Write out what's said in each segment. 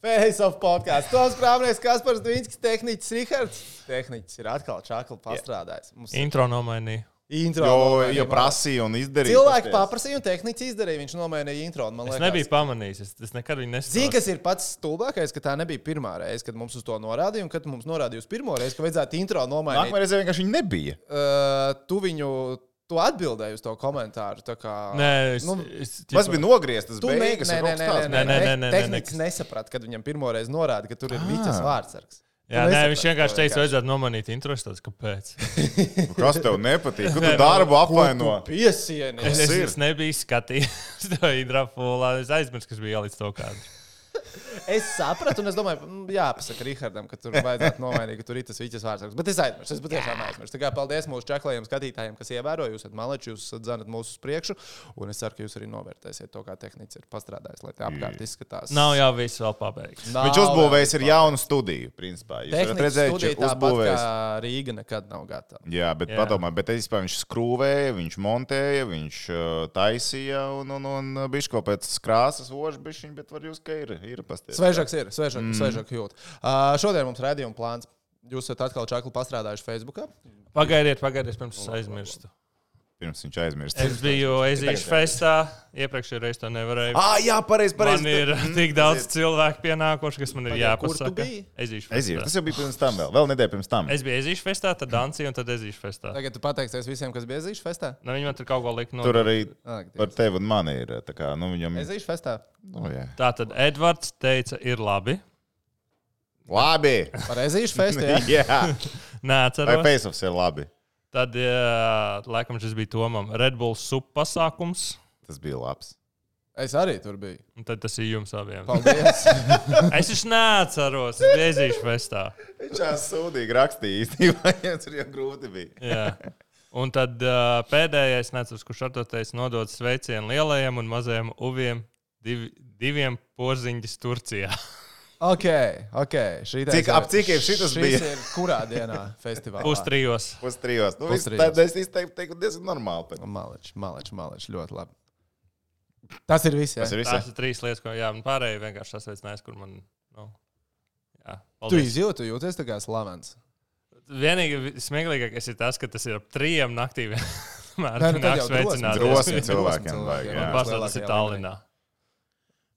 Face of podkāsts. Tos krāpnieks, kas par Dvīnskis, tehniķis Rihards. Tehniķis ir atkal čakli pastrādājis. Mums Intro nomainīja. intro. Jo, nomainīja. jo prasīja un izdarīja. Cilvēki paprasīja, un tehniķis izdarīja. Viņš nomainīja intro. Man Es liekas, nebiju pamanījis. Es, es nekad viņu Zini, nesaprotu. kas ir pats stulbākais, ka tā nebija pirmā reize, kad mums uz to norādīja, un kad mums norādīja uz pirmo reizi, ka vajadzētu intro nomainīt. Nākamā reize vienkārši nebija. Uh, tu viņu, tu atbildēji uz to komentāru. tā Kā, Nē, es, nu, es, Tas bija nogrieztas beigas. nē, nē, nē, nē, nē, Nē, nē, nē, nē. nesaprata, kad viņam pirmo reizi norāda, ka tur ir Ah. Vīķis vārdsargs. Jā, nē, viņš vienkārši teica, vajadzētu nomanīt intro. Es tāds, kāpēc? Kas tev nepatīk? Kur tu darbu nu, apvaino? Piesieni. Es, Tas es, es nebiju skatījies to hidrafulā. Es aizmirsu, kas bija ielicis to kādu. Es sapratu, un es domāju, mm, jāpasaka Rihardam, ka tur vajadzētu nomainīt, ka tur ir tas Vīķis vārdsargs. Bet es aizmirsu, es patiešām aizmirsu. Tā kā paldies mūsu čaklajiem skatītājiem, kas ievēro, jūs esat maleči, jūs dzanat mūsu uz priekšu, un es ceru, ka jūs arī novērtēsiet to, kā tehnicis ir pastrādājis, lai tā apkārt izskatās. Nav jau viss vēl pabeigts. Nav Viņš uzbūvējis ir jaunu studiju, principā. Jūs redzēt, studija ka uzbūvējis. Rīga nekad nav gatava. Jā, bet Jā. padomā, bet es vispār viņš skrūvēja, viņš montēja, viņš uh, taisīja un, un, un bija kaut pēc krāsas ožbišķiņa, bet var jūs, ka ir, ir pasties. Svežāks ir, svežāk, mm. svežāk jūt. Uh, šodien mums redzējuma plāns. Jūs esat atkal čakli pastrādājuši Facebook. Pagaidiet, pagaidiet, pirms es aizmirstu. Pirms viņš aizmirst. Es biju Ezīšu festā. Iepriekšējā reizē to nevarēju. Ah, jā, pareizi, pareizi. Man ir tik daudz cilvēku pienākuši, kas man ir Pagaid, kur tu jāpasaka. Ezīšu Ezīšu, festā. tas jau bija pirms tam vēl, vēl nedēļa pirms tam. Es biju Ezīšu festā, tad Dancija un tad Ezīšu festā. Tagad tu pateiksies visiem, kas bija Zīšu festā. Nu, viņi man tur kaut ko lika no. Tur arī Ak, par tevi un mani ir. tā Kā, nu, viņam... Zīšu festā. nu, jā. Tā tad Edvards teica, ir labi. Labi! Par Zīšu festu. Jā. jā, Nē, vai atceros. Faceoffs ir labi? Tad, jā, laikam, šis bija Tomam. Red Bull sup pasākums. Tas bija labs. Es arī tur biju. Un tad tas ir jums abiem. Paldies. Es viņš neatceros, es biju Ezīšu festā. Viņš jau sūdīgi rakstīja īstenībā, ja tur jau grūti bija. Jā. Un tad uh, pēdējais, neatceros, kurš ar to teica, nodod sveicienu lielajiem un mazajiem uviem, div, diviem porziņģis Turcijā. ok, ok. Šitais Cik- ir- ap cikiem šitas šis bija? ir kurā dienā festivālā? Pustrijos. Pustrijos. Nu, Pustrijos. tā- es izteiktu, teiktu, diezgan normāli. pat. Maleči, maleči, maleči. Ļoti labi. Tas ir viss. Jā. Tas ir viss. Tās ir trīs lietas, ko jā, man pārējie vienkārši sasveicinājās, kur man. Nu, jā, Tu paldies. izjūti, tu jūties tā kā slavens. Vienīgi smieklīgākais ir tas, ka tas ir ap trījiem naktī. Vienmēr Nē, nu tad nāk jau sveicināt. Cilvēkiem. Pārsvarā tas ir Tallinā.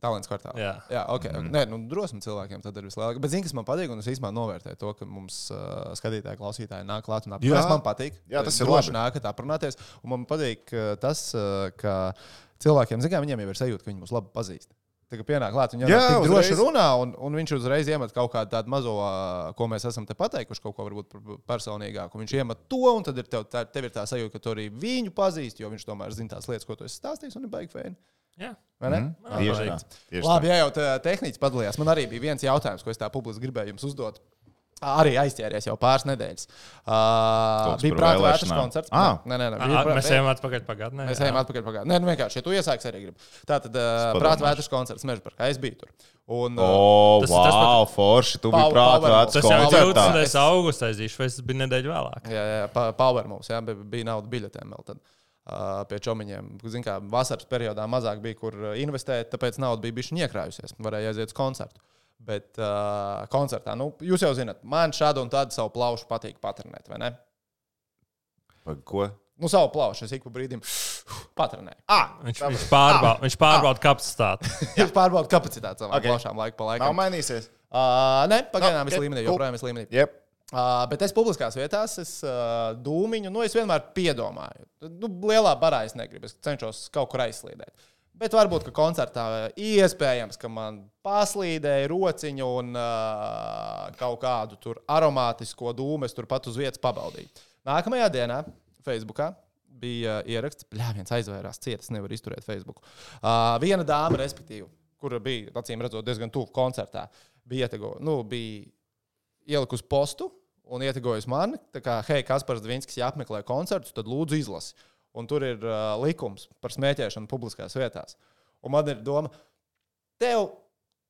Talants kvartālā. Jā. Jā, ok. Mm. Nē, nu, drosmi cilvēkiem tad ir vislabāk. Bet, zini, kas man patīk, un es īstenībā novērtēju to, ka mums uh, skatītāji, klausītāji nāk klāt un apgādās. Tas man patīk. Jā, tas ir labi. nākat aprunāties. Un man patīk uh, tas, uh, ka cilvēkiem, zinām, viņiem jau ir sajūta, ka viņi mūs labi pazīst. Tā kā pienāk klāt, Jā, tik droši runā, un, un viņš uzreiz iemet kaut kādu tādu mazo, uh, ko mēs esam te pateikuši, kaut ko varbūt personīgāku. Viņš iemet to, un tad ir tev, tā, tev ir tā sajūta, ka tu arī viņu pazīsti, jo viņš tomēr zina tās lietas, ko tu esi stāstījis, un ir baigi fēni. Jā. Vai ne? Mhm. Man Tieši tā. Tieši Labi, tā. ja jau tā tehniski padalījās, man arī bija viens jautājums, ko es tā publiski gribēju jums uzdot. Arī aizķēries jau pāris nedēļas. Uh, bija vētras vēlēšanām. koncerts. Ah. Nē, nē, nē. Bija prā- Mēs ejam atpakaļ pagātnē. Mēs ejam atpakaļ pagātnē. Nē, nu vienkārši, ja tu iesāksi, arī gribi. Tā tad uh, prāta vētras koncerts Mežburgā. Es biju tur. Un, uh, O, Tas- tas wow, forši. Tu biji prātā vērts Tas jau ir koncertā. 20. augustā, aizīšu, vai tas bija nedēļa vēlāk. Jā, jā, pa- Power mums, jā, bija- bija nauda biļetēm vēl tad. Uh, pie čomiņiem. Zin, kā, vasaras periodā mazāk bija, kur investēt, tāpēc nauda bija bijusi iekrājusies. Varēja aiziet uz koncertu. Bet uh, koncertā, nu, jūs jau zināt, man šādu un tādu savu plaušu patīk paternēt, vai ne? Pa Ko? Nu, savu plaušu es ik pa brīdim paternēju. Ah, Viņš, viņš pārbauda, viņš pārbauda kapacitāti. Viņš pārbauda kapacitāti savām Ok. okay. plaušām laiku pa nav laikam. mainīsies. Uh, nē, pagaidām No, es ok, līmenī, cool. joprojām es līmenī. Yep. Uh, bet es publiskās vietās, es uh, dūmiņu, nu, es vienmēr piedomāju. Nu, lielā barā es negribu, es cenšos kaut kur aizslīdēt. Bet varbūt, ka koncertā iespējams, ka man paslīdēja rociņu un uh, kaut kādu tur aromātisko dūmu es turpat uz vietas pabaudīju. Nākamajā dienā Facebookā bija ieraksts, ka viens aizvērās cietas, nevar izturēt Facebook. Uh, viena dāma, respektīvi, kura bija, acīm redzot, diezgan tuvu koncertā, bija, ietego, nu, bija ielikusi postu un ietegojusi mani, tā kā, hei, Kaspars Dvinskis, ja apmeklē koncertus, tad lūdzu izlasi. Un tur ir uh, likums par smēķēšanu publiskās vietās. Un man ir doma, tev,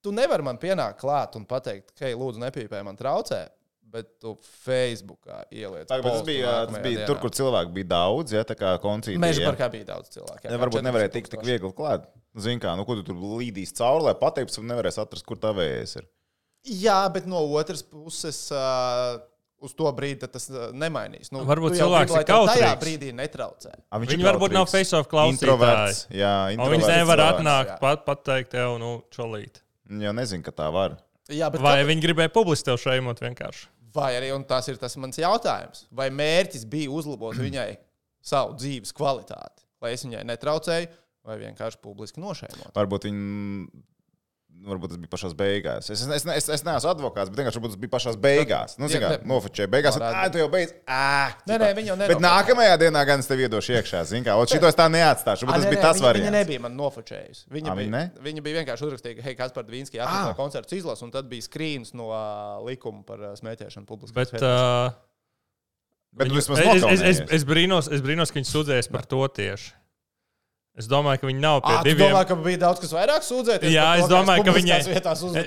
tu nevari man pienākt klāt un pateikt, hei, lūdzu, nepīpē, man traucē. bet tu Facebookā ieliec. Tā, tas bija, tas bija dienā. tur, kur cilvēki bija daudz, ja tā kā koncīti. Meža parkā bija daudz cilvēku. jā, varbūt 40 nevarēja tikt tik viegli klāt. Zini, kā, nu, ko tu tur līdīs cauri, lai pateiktu, un nevarēs atrast, kur tavējais ir. Jā, bet no otras puses. Uh, Uz to brīdi tas uh, nemainīs. Nu, Varbūt cilvēks gribi, lai ir Tajā kautrīgs. brīdī netraucē. A, viņš Viņi varbūt nav face-off klausītāji. Introverts. Jā. Viņi nevar atnākt, pat, pateikt, tev, nu, čolīt. Jā, nezinu, ka tā var. Jā, bet Vai kāpēc- viņi gribēja publiski tev šeimot vienkārši? Vai arī, un tas ir tas mans jautājums, vai mērķis bija uzlabot viņai savu dzīves kvalitāti, lai es viņai netraucēju, vai vienkārši publiski nošēmot? Varbūt viņi. Varbūt tas bija pašā beigās. Es, es, es, es neesmu advokāts, bet vienkārši tas bija pašā beigās. Nu, zināmā mērā, nofočēja beigās. Ah, tu jau beidz. Ah, Nē, nē, viņa jau Bet nenofotēja. nākamajā dienā gan es tev iedošu iekšā. Zini, kā, šito es tā neatstāšu. Bet tas bija tas viņa, viņa variants. nebija man nofočējusi. Viņa, bija, viņa bija vienkārši uzrakstījusi, ka, hei, kas par Dvīnski Ā. atnāca koncertu izlasu, un tad bija skrīns no likuma par smēķēšanu publiski. Bet, uh, Bet viņu- es, es, es, es, brīnos, es brīnos, ka viņi sūdzējas par to tieši. Es domāju, ka viņi nav pie tu diviem. domā, ka bija daudz kas vairāk sūdzēties? Jā, es to, domāju, ka viņai-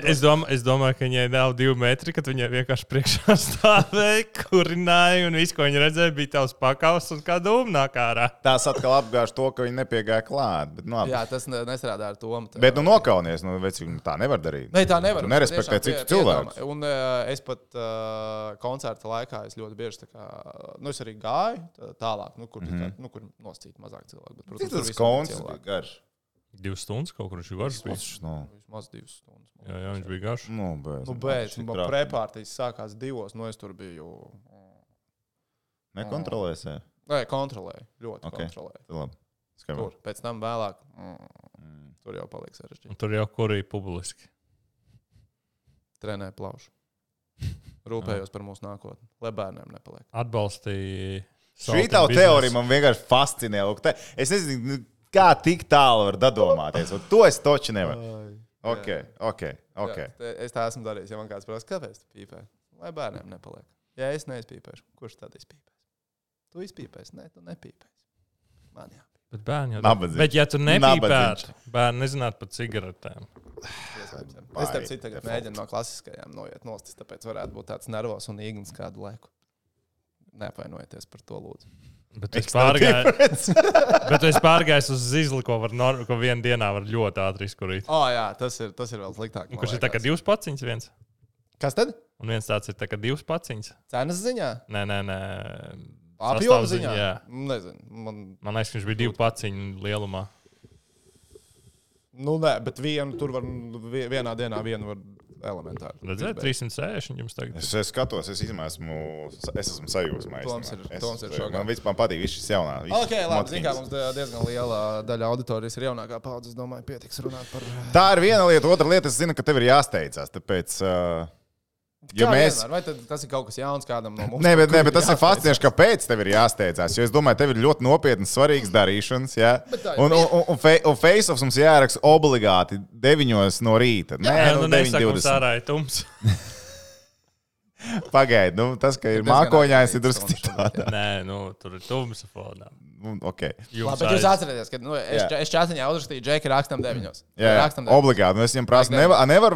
Es, domā, es domāju, ka viņai nav divi metri, kad viņai vienkārši priekšā stāvēja, kurināja, un viss, ko viņa redzēja, bija tavs pakaus un kā dūma nāk ārā. Tās atkal apgāž to, ka viņi nepiegāja klāt. Bet, nu, labi. Jā, tas ne, nestrādā ar to. bet nu, nokaunies, nu, veci, nu, tā nevar darīt. Nē, tā nevar. Tu nerespektē Tiešām citus cilvēkus. Un uh, es pat uh, koncerta laikā es ļoti bieži tā kā, nu, es arī gāju tā- tālāk, nu, kur, mm -hmm. tā, nu, kur noscīt mazāk cilvēku. Bet, protams, visur bija bija garš? Divas stundas kaut kur viņš ir garš. bija. Tas, nu, Vismaz divas stundas. man Jā, jā, viņš bija garš. nu, bet, Nu, bet man prepārtīs sākās divos, no es tur biju. Nekontrolēsi. Nē, kontrolēju. Ļoti Ok. okay. kontrolēju. Tur pēc tam vēlāk. Mm, tur jau paliks sarežģīti. Tur jau kurī publiski. Trenēju plaušu. Rūpējos par mūsu nākotni, lai bērniem nepaliek. Atbalstīja. Šī tā teorija man vienkārši fascinē. Es nezinu, nu, kā tik tālu var dadomāties. Un to es toču nevaru. Ok, ok. okay. Jā, es tā esmu darījis. Ja man kāds prasa, kāpēc tu pīpē? Lai bērniem nepaliek. Ja es neizpīpēšu, kurš tad izpīpēs? Tu izpīpēsi, nē, tu nepīpēsi. Man jā. Bet bērni jau Nabadzīgs. Bet, ja tu nepīpētu, bērni nezinātu par cigaretēm. Es tam default. mēģinu no klasiskajām noiet nostis, tāpēc varētu būt tāds nervos un īgns kādu laiku. Neapvainojieties par to, lūdzu. Bet es pārgāju, bet es pārgāju uz zizli, ko, var, ko vienā dienā var ļoti ātri izkurīt. Oh, jā, tas ir, tas ir vēl sliktāk. Kurš ir liekas. divs paciņas viens? Kas tad? Un viens tāds ir kā divs paciņas. Cenas ziņā? Nē, nē, nē. Sastāvziņā, ziņā? jā. Nezinu. Man, Man liekas, viņš bija divu paciņu lielumā. nu, nē, bet vienu tur var vi- vienā dienā vienu var elementāri. Redzēt, izbeigt. 360 jums tagad. Es, es skatos, es esmu, es esmu sajūsmā. Toms ir- īstenībā. Toms ir es, šokā. man vispār patīk viss šis jaunā. viss Ok, labi. Ziniet, kā mums die- diezgan liela daļa auditorijas ir jaunākā paudze. Es domāju, pietiks runāt par. Tā ir viena lieta. Otra lieta, es zinu, ka tev ir jāsteidzās. Tāpēc, uh, ja Kā mēs. vienmēr, Vai tad, tas ir kaut kas jauns kādam no mums? Nē, bet, nē, bet tas ir jāsteidzās? fascinējoši, kāpēc tev ir jāsteidzās. Jo es domāju, tev ir ļoti nopietnas, svarīgas darīšanas. Ir Un, un, un, un, fe- un face-offs mums jāraksta obligāti 9 no rīta. Nē, Jā, nu, nu nesaka, mums 9.20. ārā ir tums. Pagaidi, nu, tas, ka ir mākoņājs, ir drusku citādi. Nē, nu, tur ir tums fonā. Nu, Okay. Labi, bet jūs atcerieties, ka nu, es, Jā. es čātiņā uzrakstīju, Džeki, rakstam deviņos. Jā, jā, rakstam deviņos. obligāti. Nu, es viņam prasu, nevar, nevar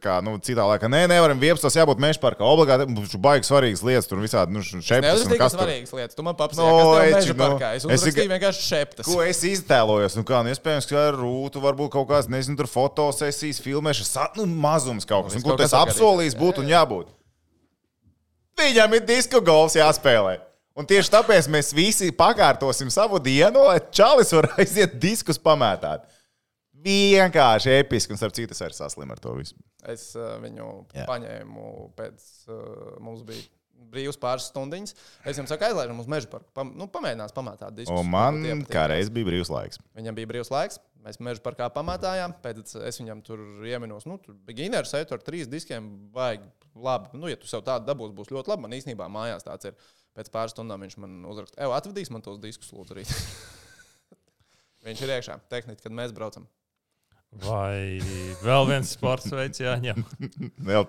kā, nu, citā laikā, nē, nevaram 11. jābūt meža parkā. Obligāti, mums ir baigi svarīgas lietas, tur visādi, nu, šeptas un Neuzrakstīju, kas svarīgas lietas. Tu man papsi, No, kas tev meža nu, parkā. Es es uzrakstīju tikai- vienkārši šeptas. Ko es iztēlojos? Nu, kā, nu, iespējams, ka ar rūtu varbūt kaut kāds, nezinu, tur fotosesijas, filmēšanas, nu, mazums kaut kas. Nu, ko kas sakarīgs. apsolījis būt un jābūt? Viņam ir disko golfs jāspēlē. Un tieši tāpēc mēs visi pakārtosim savu dienu, lai Čalis var aiziet diskus pamētāt. Vienkārši episki, un starp citu, es arī saslimu ar to visu. Es uh, viņu Jā. paņēmu pēc, uh, mums bija brīvs pāris stundiņas. Es viņam saku, aizlaižam uz meža parku. Pam, nu, pamēģinās pamatāt diskus. Un man Varbūt iepatīk. kā reiz bija brīvs laiks. Viņam bija brīvs laiks. Mēs meža parkā pamatājām. Pēc tam es viņam tur ieminos. Nu, tur bija Gineris, ar trīs diskiem. Vajag labi. Nu, ja tu sev tādu dabūsi, būs ļoti labi. Man īstenībā mājās tāds ir. Pēc pāris stundām viņš man uzraksta, Evo, atvedīs man tos diskus, lūdzu, rīt. viņš ir iekšā. Tehniski, kad mēs braucam. Vai vēl viens sports veids jāņem. Vēl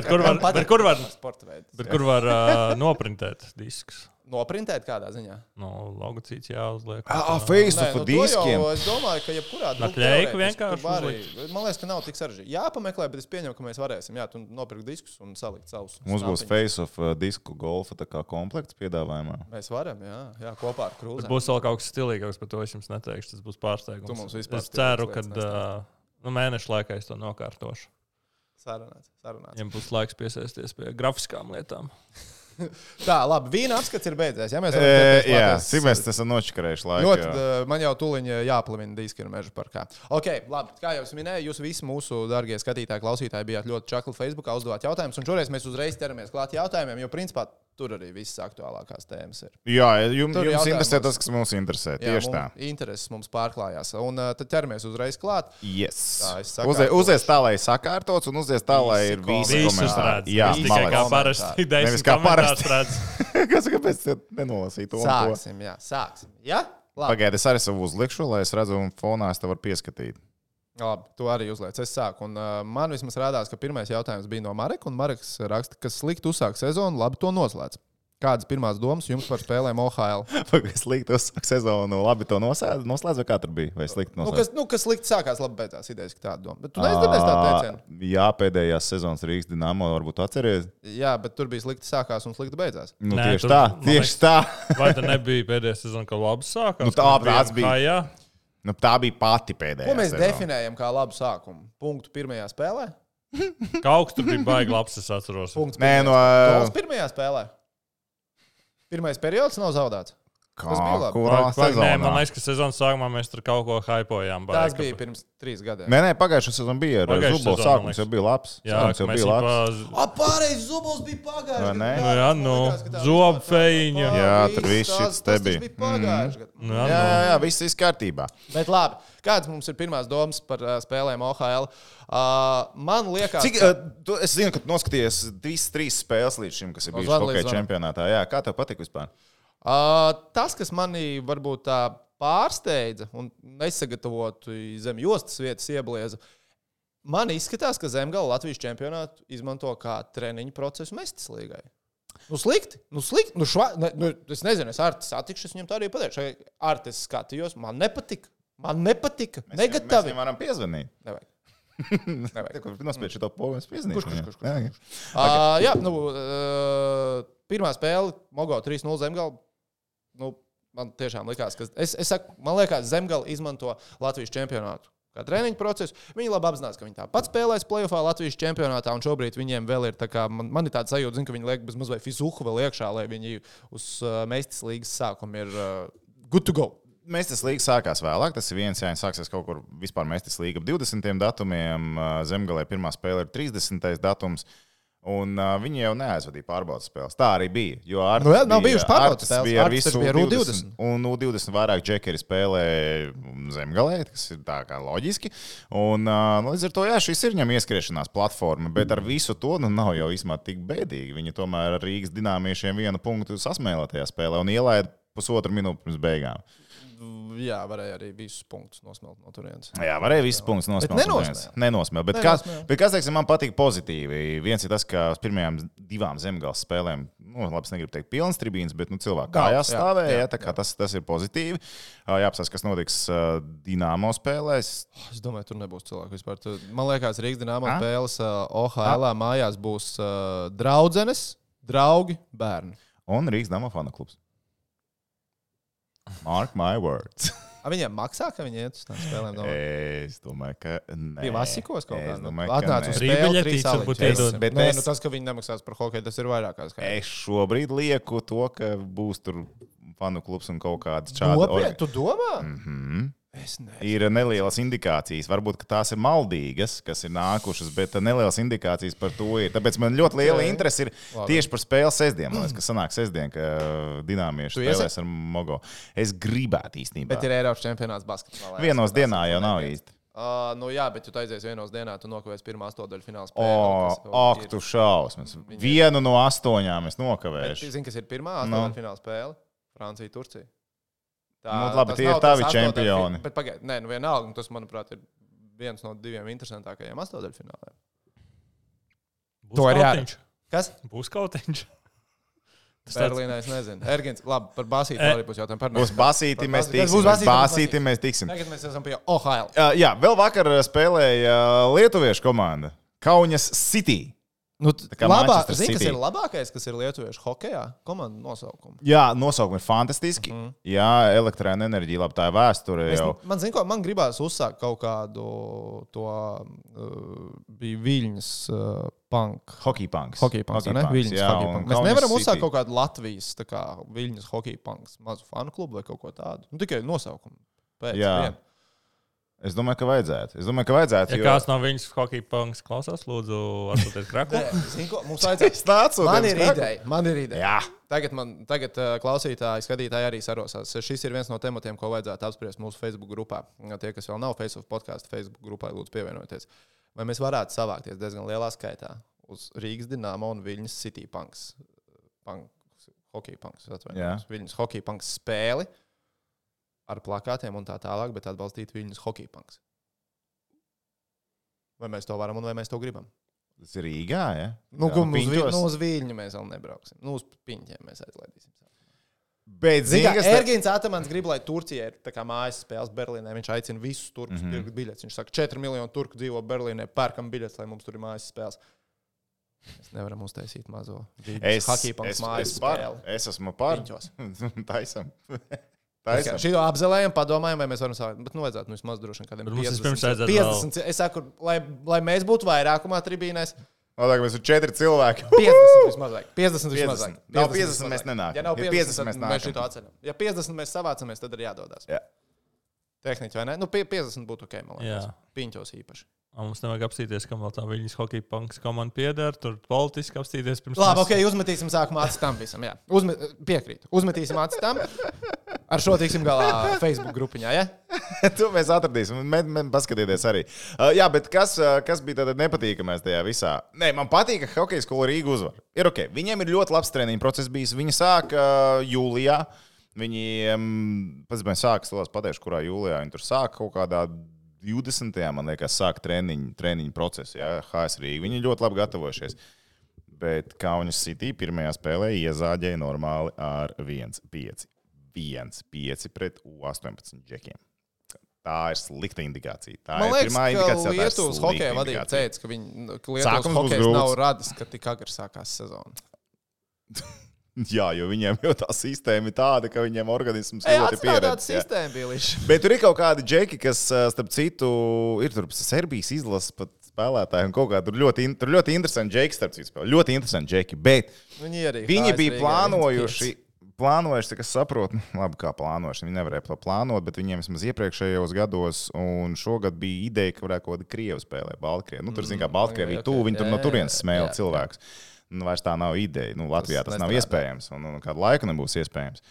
Bet kur var- patīk kur var- sporta veids. Bet kur var uh, noprintēt diskus? Noprintēt kādā ziņā. No logocīts jāuzliek. Ah, face Nē, of nu, to diskiem. Es domāju, ka jebkurā Na, kļeiku vienkārši Man liekas, ka nav tik sarežģīti. Jāpameklē, bet es pieņemu, ka mēs varēsim. Jā, tu nopirkt diskus un salikt savus. Mums būs face of uh, disku golfa tā kā komplekts piedāvājumā. Mēs varam, jā, jā kopā ar krūzi. būs vēl kaut kas stilīgāks, par to es jums neteikšu. Tas būs pārsteigums. Tu mums vispār es ceru, ka uh, nu, mēneša laikā es to nokārtošu. Sarunāts, sarunāts. Ja būs laiks piesaisties pie grafiskām lietām. Tā, labi, vīna apskats ir beidzies. Ja mēs E, jā, es- cik mēs esam nočakarējuši laiku. Ļoti, jā. uh, man jau tuliņā jāplavina diski ar meža parkā. Ok, labi. Kā jau es minēju, jūs visi mūsu darbie skatītāji, klausītāji bijāt ļoti čakli Facebookā uzdevāt jautājumus. Un šoreiz mēs uzreiz ķeramies klāt jautājumiem, jo principā tur arī visas aktuālākās tēmas ir. Jā, jums, Tur jums interesē tas, kas mums interesē. Tieši tā. mums, intereses mums pārklājās. Un uh, tad ķeramies uzreiz klāt. Yes. Tā. Uzie, uzies tā, lai sakārtots, un uzies tā, lai ir visi komentāri. Jā, Viss tikai kā parasti. Nevis kā parasti. Kas, kāpēc tu nenolasīji to? Sāksim, jā, sāksim. Ja? Labi, Pagaidiet, es arī savu uzlikšu, lai es redzu, un fonā es te varu pieskatīt. Labi, tu arī uzliec. Es sāku. Un, uh, man vismaz rādās, ka pirmais jautājums bija no Mareka. Un Mareks raksta, ka slikti uzsāk sezonu, labi to noslēdz. Kādas pirmās domas jums par spēlēm OHL? Slikti uzsāk sezonu, labi to noslēdz, noslēdz vai kā tur bija? Vai slikti Nu, noslēdz? kas, nu, kas slikti sākās, labi beidzās. Idejas, ka tāda doma. Bet tu neizdarīji tādu teicienu. Jā, pēdējās sezonas Rīgas dīnāmo varbūt atceries. Jā, bet tur bija slikti sākās un slikti beidzās. Nu, Nē, tieši tur, tā, tieši liekas- tā. Vai tā nebija pēdējā sezona, kad labi sākās? Nu, tā tāds bija. kājā? Nu, tā bija pati pēdējā. Ko mēs sezona. definējam kā labu sākumu? Punktu pirmajā spēlē. Kaut kas tur bija baigi labs, es atceros. Punkts Nē, pirmajā no. spēlē. Pirmajā spēlē. Pirmais periods nav zaudēts. Kā, Baigi- baigi- Nē, sezonā? man liekas, ka sezonas sākumā mēs tur kaut ko hypojām. baigi, Tas ka- bija pirms trīs gadiem. Nē, nē, pagājušā sezonā bija ar Pagājušā Zubovu. sezona, man Sākums jau bija labs. Jā, ka jau mēs bija labs. pa- A, pārējais zubos bija pagājušajā gadā. Nu jā, nu, ka zobu feiņa. Jā, tur viss tas te bija. Nu, Jā, jā, jā, nu. jā, viss ir kārtībā. Bet labi, kādas mums ir pirmās domas par uh, spēlēm OHL? Uh, man liekas, Cik, ka- uh, tu, es zinu, ka tu noskaties visas trīs spēles līdz šim, kas ir bijušas hokeja čempionātā. Jā, kā tev patīk vispār? Uh, tas, kas manī varbūt tā pārsteidza un nesagatavotu zem jostas vietas ieblieza, man izskatās, ka Zemgala Latvijas čempionātu izmanto kā treniņu procesu Mestis līgai. Nu, slikti. Nu, slikti. Nu, šva, ne, nu, es nezinu, es ar to satikšu, es viņam tā arī pateikšu. Ar to skatījos, man nepatika. Man nepatika. Mēs Negatavi. viņam varam piezvanīt. Nevajag. Šo pogu, mēs piezīmējam. Kurš, kurš, kurš, kurš? Jā. Uh, jā, nu, uh, pirmā spēle, Mogo 3-0 zemgala. Nu, man tiešām likās, ka es, es saku, man liekas, zemgala izmanto Latvijas čempionātu. Kā treniņu procesu. Viņi labi apzinās, ka viņi tāpat spēlēs playoffā Latvijas čempionātā, un šobrīd viņiem vēl ir tā kā, man, man ir tāds sajūta, zin, ka viņi liek bez mazliet fizuhu vēl iekšā, lai viņi uz uh, Meistas līgas sākumu ir uh, good to go. Mēs tas līga sākās vēlāk. Tas ir viens, jā, viņš sāksies kaut kur vispār mēstis līga ap 20. datumiem. ā, Zemgalē pirmā spēle ir 30. datums. Un uh, viņi jau neaizvadīja pārbaudas spēles. Tā arī bija. Jo ar Nu jā, nav bijušas pārbaudas spēles. bija ar visu bija ar U20. Un U20 vairāk džekeri spēlēja zemgalē, kas ir tā kā loģiski. Un uh, līdz ar to, jā, šis ir viņam ieskriešanās platforma, bet ar visu to nu, nav jau īstenībā tik bēdīgi. Viņi tomēr ar Rīgas dināmiešiem vienu punktu sasmēlē tajā spēlē un ielaida pusotru minūti pirms beigām. Jā, varēja arī visus punktus nosmelt no turienes. Jā, varēja visus punktus nosmelt. nenosmēla. Nenosmēla. Bet, kas, Nenosmēla. bet kas, teiksim, man patīk pozitīvi? Viens ir tas, ka uz pirmajām divām zemgājas spēlēm, nu, labi, es negribu teikt, pilns tribīns, bet nu, cilvēki Daudz, kājās jā, stāvēja. jā, Jā, tā kā tas, tas ir pozitīvi. Ā, Jāapstāsta, kas notiks ā, Dīnāmo spēlēs. Es domāju, tur nebūs cilvēku vispār. Man liekas, Rīgas A? spēles OHL mājās būs draudzenes, draugi, bērni. Un Rīgas Dāmas fanu klubs. Mark my words. A, viņiem maksā, ka viņi iet uz tām spēlēm? Domāju? es domāju, ka. Nē. Bija vasikos kaut Es kā. Nu, domāju, ka Atnāc nē. uz aliņas. iedod. Bet Nē, es- nu, tas, ka viņi nemaksās par hokeju, tas ir vairākās. kā- Es šobrīd lieku to, ka būs tur fanu klubs un kaut kāds šāds. Nopietni, tu domā? Mm. Es nezinu. Ir nelielas indikācijas. Varbūt tās ir maldīgas, kas ir nākušas, bet nelielas indikācijas par to ir. Tāpēc man ļoti liela interese ir Labi. tieši par spēli sestdien. Man liekas, ka sanāk sestdien, ka dināmieši spēlēs ar Mogo. Es gribētu īstenībā. Bet ir Eiropas čempionāts basketbolā. Vienos dienā jau nav īsti. Uh, nu jā, bet tu aizies vienos dienā, tu nokavēsi pirmā astotdaļu fināla spēli. ak, tu šausmas. Vienu no astoņām es Tu nokavēšu. zini, kas ir pirmā Nu. astotdaļu fināla spēle? Francija, Turcija. Tā, Nu, labi, tas tie ir tas tavi čempioni. Bet pagaidi, nē, nu vienalga, un tas, manuprāt, ir viens no diviem interesantākajiem astotdaļu fināliem. Būs To ir kautiņš. Kas? Būs kautiņš. Tas tāds- Berlīnē es nezinu. Ergins, labi, par basīti E- arī būs jautājums. Par Būs basīti, mēs Basīti. tiksim. Būs basīti, būs Basīti basīti. mēs tiksim. Tagad mēs esam pie Ohio. Uh, jā, vēl vakar spēlēja uh, Lietuviešu komanda Kaunas City. Nu, labā, zini, kas ir labākais, kas ir lietuviešu hokeja? Komandu nosaukumu. Jā, nosaukumi ir fantastiski. Mm. Jā, elektrēna enerģija, labi, tā ir vēsture Es, man, zin, ko, man gribās uzsākt kaut kādu to uh, Viļņas uh, punk. Hockey punks. Hockey punks, Hockey punks, Viļņas jā, hockey un punks. Mēs nevaram City. uzsākt kaut kādu Latvijas kā Viļņas hockey punks, mazu fanu klubu vai kaut ko tādu. Nu, tikai nosaukumu. Pēc Jā. vien. Es domāju, ka vajadzētu. Es domāju, ka vajadzētu. Ja jo- kāds no viņas hockey punks klausās, lūdzu, atsūtiet kraku. Mums vajadzētu. Es nācu. Man ir ideja. Man ir ideja. Jā. Tagad, man, tagad uh, klausītāji, skatītāji arī sarosās. Šis ir viens no tematiem, ko vajadzētu apspriest mūsu Facebook grupā. Tie, kas vēl nav Facebook podkāstu, Facebook grupā, lūdzu, pievienojieties. Vai mēs varētu savākties diezgan lielā skaitā uz Rīgas dīnāma un Viņas City Punks, punks, hockey punks, atvainojos, Viņas hockey punks spēli ar plakātiem un tā tālāk, bet atbalstīt Viņas hockey punks. Vai mēs to varam un vai mēs to gribam? Tas ir Rīgā, ja? Nu, Jā, ko, uz, vi, nu, uz Viļņu mēs vēl nebrauksim. Nu, uz Piņķiem mēs aizlaidīsim. Bet, kā te- Ergins Atamans grib, lai Turcija ir tā kā mājas spēles Berlīnē. Viņš aicina visus turkus mm. -hmm. pirkt biļetes. Viņš saka, 4 miljoni turku dzīvo Berlīnē, pērkam biļetes, lai mums tur ir mājas spēles. Mēs nevaram uztaisīt mazo hockey punktu mājas es, spēli. es esmu par. Piņķos. Taisam. Mēs Taisam. Šito apzelējam, padomājam, vai mēs varam sākt. Bet, nu, vajadzētu nu, vismaz droši vien mums 50. vispirms vajadzētu 50 es saku, lai, lai mēs būtu vairākumā tribīnēs. Labāk, mēs esam četri cilvēki. 50 vismaz vajag. 50 vismaz 50. Nav 50 vismaz mēs vajag. nenākam. Ja nav Ja 50, 50 tad mēs mēs nākam. šito atceļam. Ja 50 mēs savācamies, tad ir jādodas. Jā. Tehniski vai ne? Nu, pie- 50 būtu ok, man liekas. Piņķos īpaši. Un Mums nevajag apstīties, kam vēl tā viņas hockey punks komanda pieder. Tur politiski apstīties pirms Labi, mēs- ok, uzmetīsim sākumā acis tam visam. Jā. Uzme, piekrītu. Uzmetīsim acis tam. Ar šo tiksim galā Facebook grupiņā. Ja? to mēs atradīsim. Mēs, mēs paskatīties arī. Uh, jā, bet kas, uh, kas bija tad nepatīkamais tajā visā? Nē, man patīk, ka hokeja skola Rīga uzvar. Ir ok. Viņiem ir ļoti labs treniņu process bijis. Viņi sāka uh, jūlijā. Viņi, um, sākām, pateikšu, kurā jūlijā viņi tur sāka kaut kādā 20. man liekas, sāka treniņu, treniņu procesu. Jā, HS Rīga. Viņi ļoti labi gatavojušies. Bet Kaunis City pirmajā spēlē iezāģēja normāli ar 1-5. 1-5 pret U18 džekiem. Tā ir slikta indikācija. Tā Man ir liekas, pirmā ka indikācija. ir Lietuvas hokeja vadība teica, ka, viņi, ka Lietuvas hokejs nav radis, ka tik agri sākās sezona. Jā, jo viņiem jau tā sistēma ir tāda, ka viņiem organisms Ej, ļoti pieredzējis. sistēmu bija līdz šim. Bet tur ir kaut kādi džeki, kas, starp citu, ir tur Serbijas izlases pat spēlētāji un kaut kā tur ļoti, tur ļoti interesanti džeki, starp citu, ļoti interesanti džeki. Bet Viņi arī. Viņi bija plānojuši, 1-5. Plānojuši, cik es saprotu, labi, kā plānojuši. Viņi nevarēja to plānot, bet viņiem vismaz iepriekšējos gados, un šogad bija ideja, ka varētu kaut kāda krievu spēlē, Baltkrievija. Nu, tur, zināmā mērā, Baltkrievija ok, tuvu, viņi tur no turienes smēla cilvēkus. Nu, vairs tā nav ideja. Nu, Latvijā tas, Tas nav iespējams, un, un kādu laiku nebūs iespējams.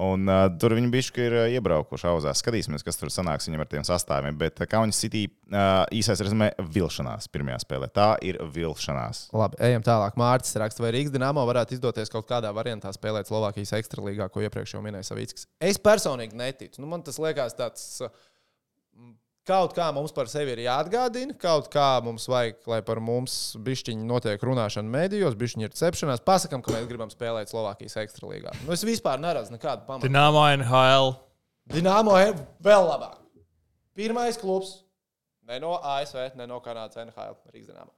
Un, uh, tur viņi bija ir iebraukuši auzās. Skatīsimies, kas tur sanāks viņam ar tiem sastāviem. Bet Kaunis City uh, īsais rezumē - vilšanās pirmajā spēlē. Tā ir vilšanās. Labi, ejam tālāk. Mārcis raksta, vai Rīgas dīnāmo varētu izdoties kaut kādā variantā spēlēt Slovākijas ekstralīgā, ko iepriekš jau minēja Savickis. Es personīgi neticu. Nu, man tas liekas tāds. uh, Kaut kā mums par sevi ir jāatgādina, kaut kā mums vajag, lai par mums bišķiņi notiek runāšana medijos, bišķiņi ir cepšanās. Pasakām, ka mēs gribam spēlēt Slovākijas ekstralīgā. Nu, es vispār neredzu nekādu pamatu. Dināmo NHL. Dināmo ir vēl labāk. Pirmais klubs ne no ASV, ne no Kanādas NHL Rīgas dīnāmo.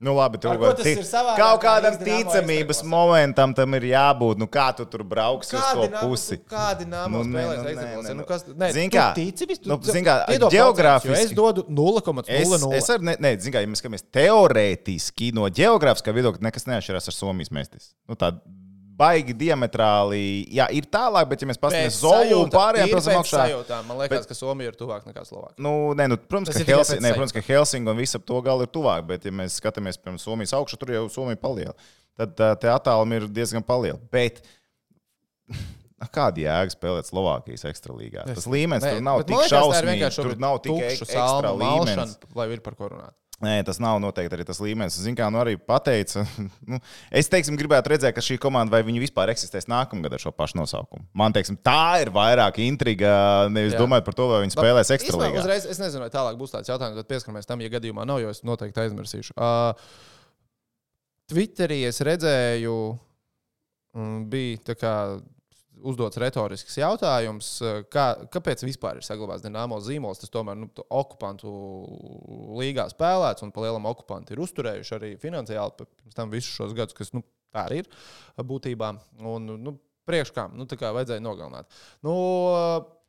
Nu, labi, Ar ko tas ir savādāk kaut kā kādam ticamības momentam tam ir jābūt. Nu, kā tu tur brauksi uz to pusi? Kādi nāmas Nu, spēlēs nu, nē, Nu, nu. kas, nē, Zini tu kā? tici vis- tu- Nu, zini kā, geogrāfiski- Es dodu Es, 0,00. es arī, ne, ne, zinu, kā, ja mēs skatāmies teorētiski no geogrāfiskā viedokļa, nekas neatšķirās ar Somijas mēstis. Nu, tā baigi diametrāli, jā, ir tālāk, bet ja mēs paskatāmies uz Zolu un pārējām pilsētām augšā, sajūtām. Man liekas, ka Somija ir tuvāk nekā Slovākija. Nu, nē, nu, protams, ka ne, sajūtas. protams, ka Helsinki un viss ap to galu ir tuvāk, bet, ja mēs skatāmies piemēram Somijas augšu, tur jau Somija paliela. Tad tie attālumi ir diezgan palieli. Bet kāda jēga spēlēt Slovākijas ekstralīgā? Tas līmenis Nē, tur nav bet tik šausmīgs. Tur nav tik salmu līmenis. Lai ir par ko runāt. Nē, tas nav noteikti arī tas līmenis. Zinu, kā nu arī pateica. Nu, es teiksim, gribētu redzēt, ka šī komanda vai viņi vispār eksistēs nākamgad ar šo pašu nosaukumu. Man teiksim, tā ir vairāk intriga, nevis Jā. domājot par to, vai viņi spēlēs Īstenībā ekstralīgā. Uzreiz, es nezinu, vai tālāk būs tāds jautājums, bet pieskaramies tam, ja gadījumā nav, jo es noteikti aizmirsīšu. Uh, Twitterī es redzēju, mm, bija tā kā uzdots retorisks jautājums, eh, kā, kāpēc vispār ir saglabāts Dienāmo zīmols. Tas tomēr nu, tu okupantu līgā spēlēts, un pa lielam okupanti ir uzturējuši arī finansiāli pirms tam visus šos gadus, kas nu, tā arī ir būtībā. Un, nu, priekš kam? Nu, tā kā vajadzēja nogalināt. Nu,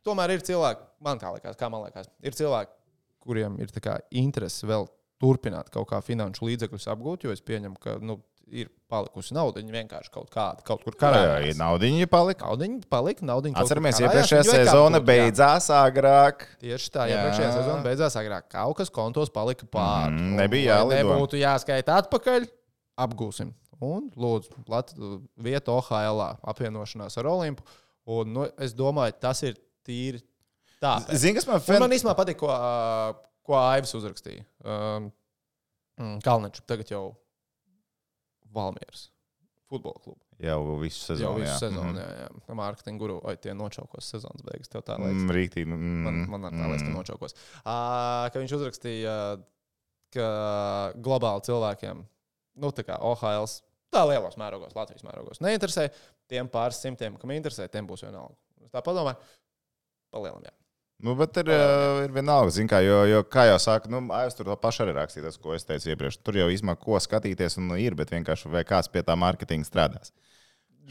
tomēr ir cilvēki, man tā liekas, kā man liekas, ir cilvēki, kuriem ir kā interese vēl turpināt kaut kā finanšu līdzekļus apgūt, jo es pieņemu, ka nu, ir palikusi nauda. Viņi vienkārši kaut kāda, kaut kur Jā, karājās. naudiņa palika. Naudiņa palika, naudiņa Atceramies, iepriekšējā sezona jā. beidzās agrāk. Tieši tā, Jā. iepriekšējā sezonā beidzās agrāk. Kaut kas kontos palika pāri. Mm, nebija jālido. Nebūtu jāskaita atpakaļ, apgūsim. Un, lūdzu, Lat vieta OHL apvienošanās ar Olimpu. Un, nu, es domāju, tas ir tīri tā. Zini, kas man fen... man īstenībā patīk, ko, ko Aivs uzrakstīja. Um, Kalniņš tagad jau Valmieras futbola klubu. jau visu Jau sezonu. visu jā. sezonu, Mhm. jā, jā. Mārketinga guru, vai tie nočaukos sezonas beigas. Tev tā liekas. Mm. Man, Mm, man ar tā liekas, ka mm. nočaukos. Uh, ka viņš uzrakstīja, ka globāli cilvēkiem, nu, tā kā OHL, tā lielos mērogos, Latvijas mērogos, neinteresē. Tiem pāris simtiem, kam interesē, tiem būs vienalga. Tā domāju, palielam, jā. Nu, bet ir, uh, ir vienalga, zin, kā, jo, jo, kā jau saka, nu, es tur to pašu arī rakstīju, tas, ko es teicu iepriekš. Tur jau īstenībā ko skatīties, un nu, ir, bet vienkārši vai kāds pie tā mārketinga strādās.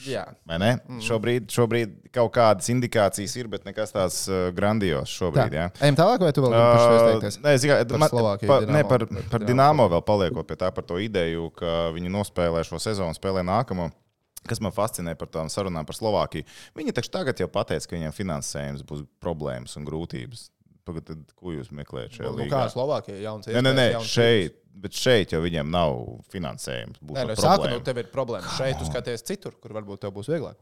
jā. Vai ne? Mm. Šobrīd, šobrīd kaut kādas indikācijas ir, bet nekas tāds uh, grandios šobrīd. Jā. Ejam tālāk, vai tu vēl gribi par šo izteikties? Nē, Slovākiju, pa, ne, par, Par Dinamo. Vēl paliekot pie tā, par to ideju, ka viņi nospēlē šo sezonu, spēlē nākamo. Kas man fascinē par tām sarunām par Slovākiju? Viņi taču tagad jau pateica, ka viņiem finansējums būs problēmas un grūtības. Pagad, tad, ko jūs meklējat šajā Nu, līnā? kā Slovākija jauns Nē, nē, nē, iespējas, jauns šeit, bet šeit jau viņiem nav finansējums. Nē, no nu, problēma. nu, tev ir problēma. Šeit tu skaties citur, kur varbūt tev būs vieglāk.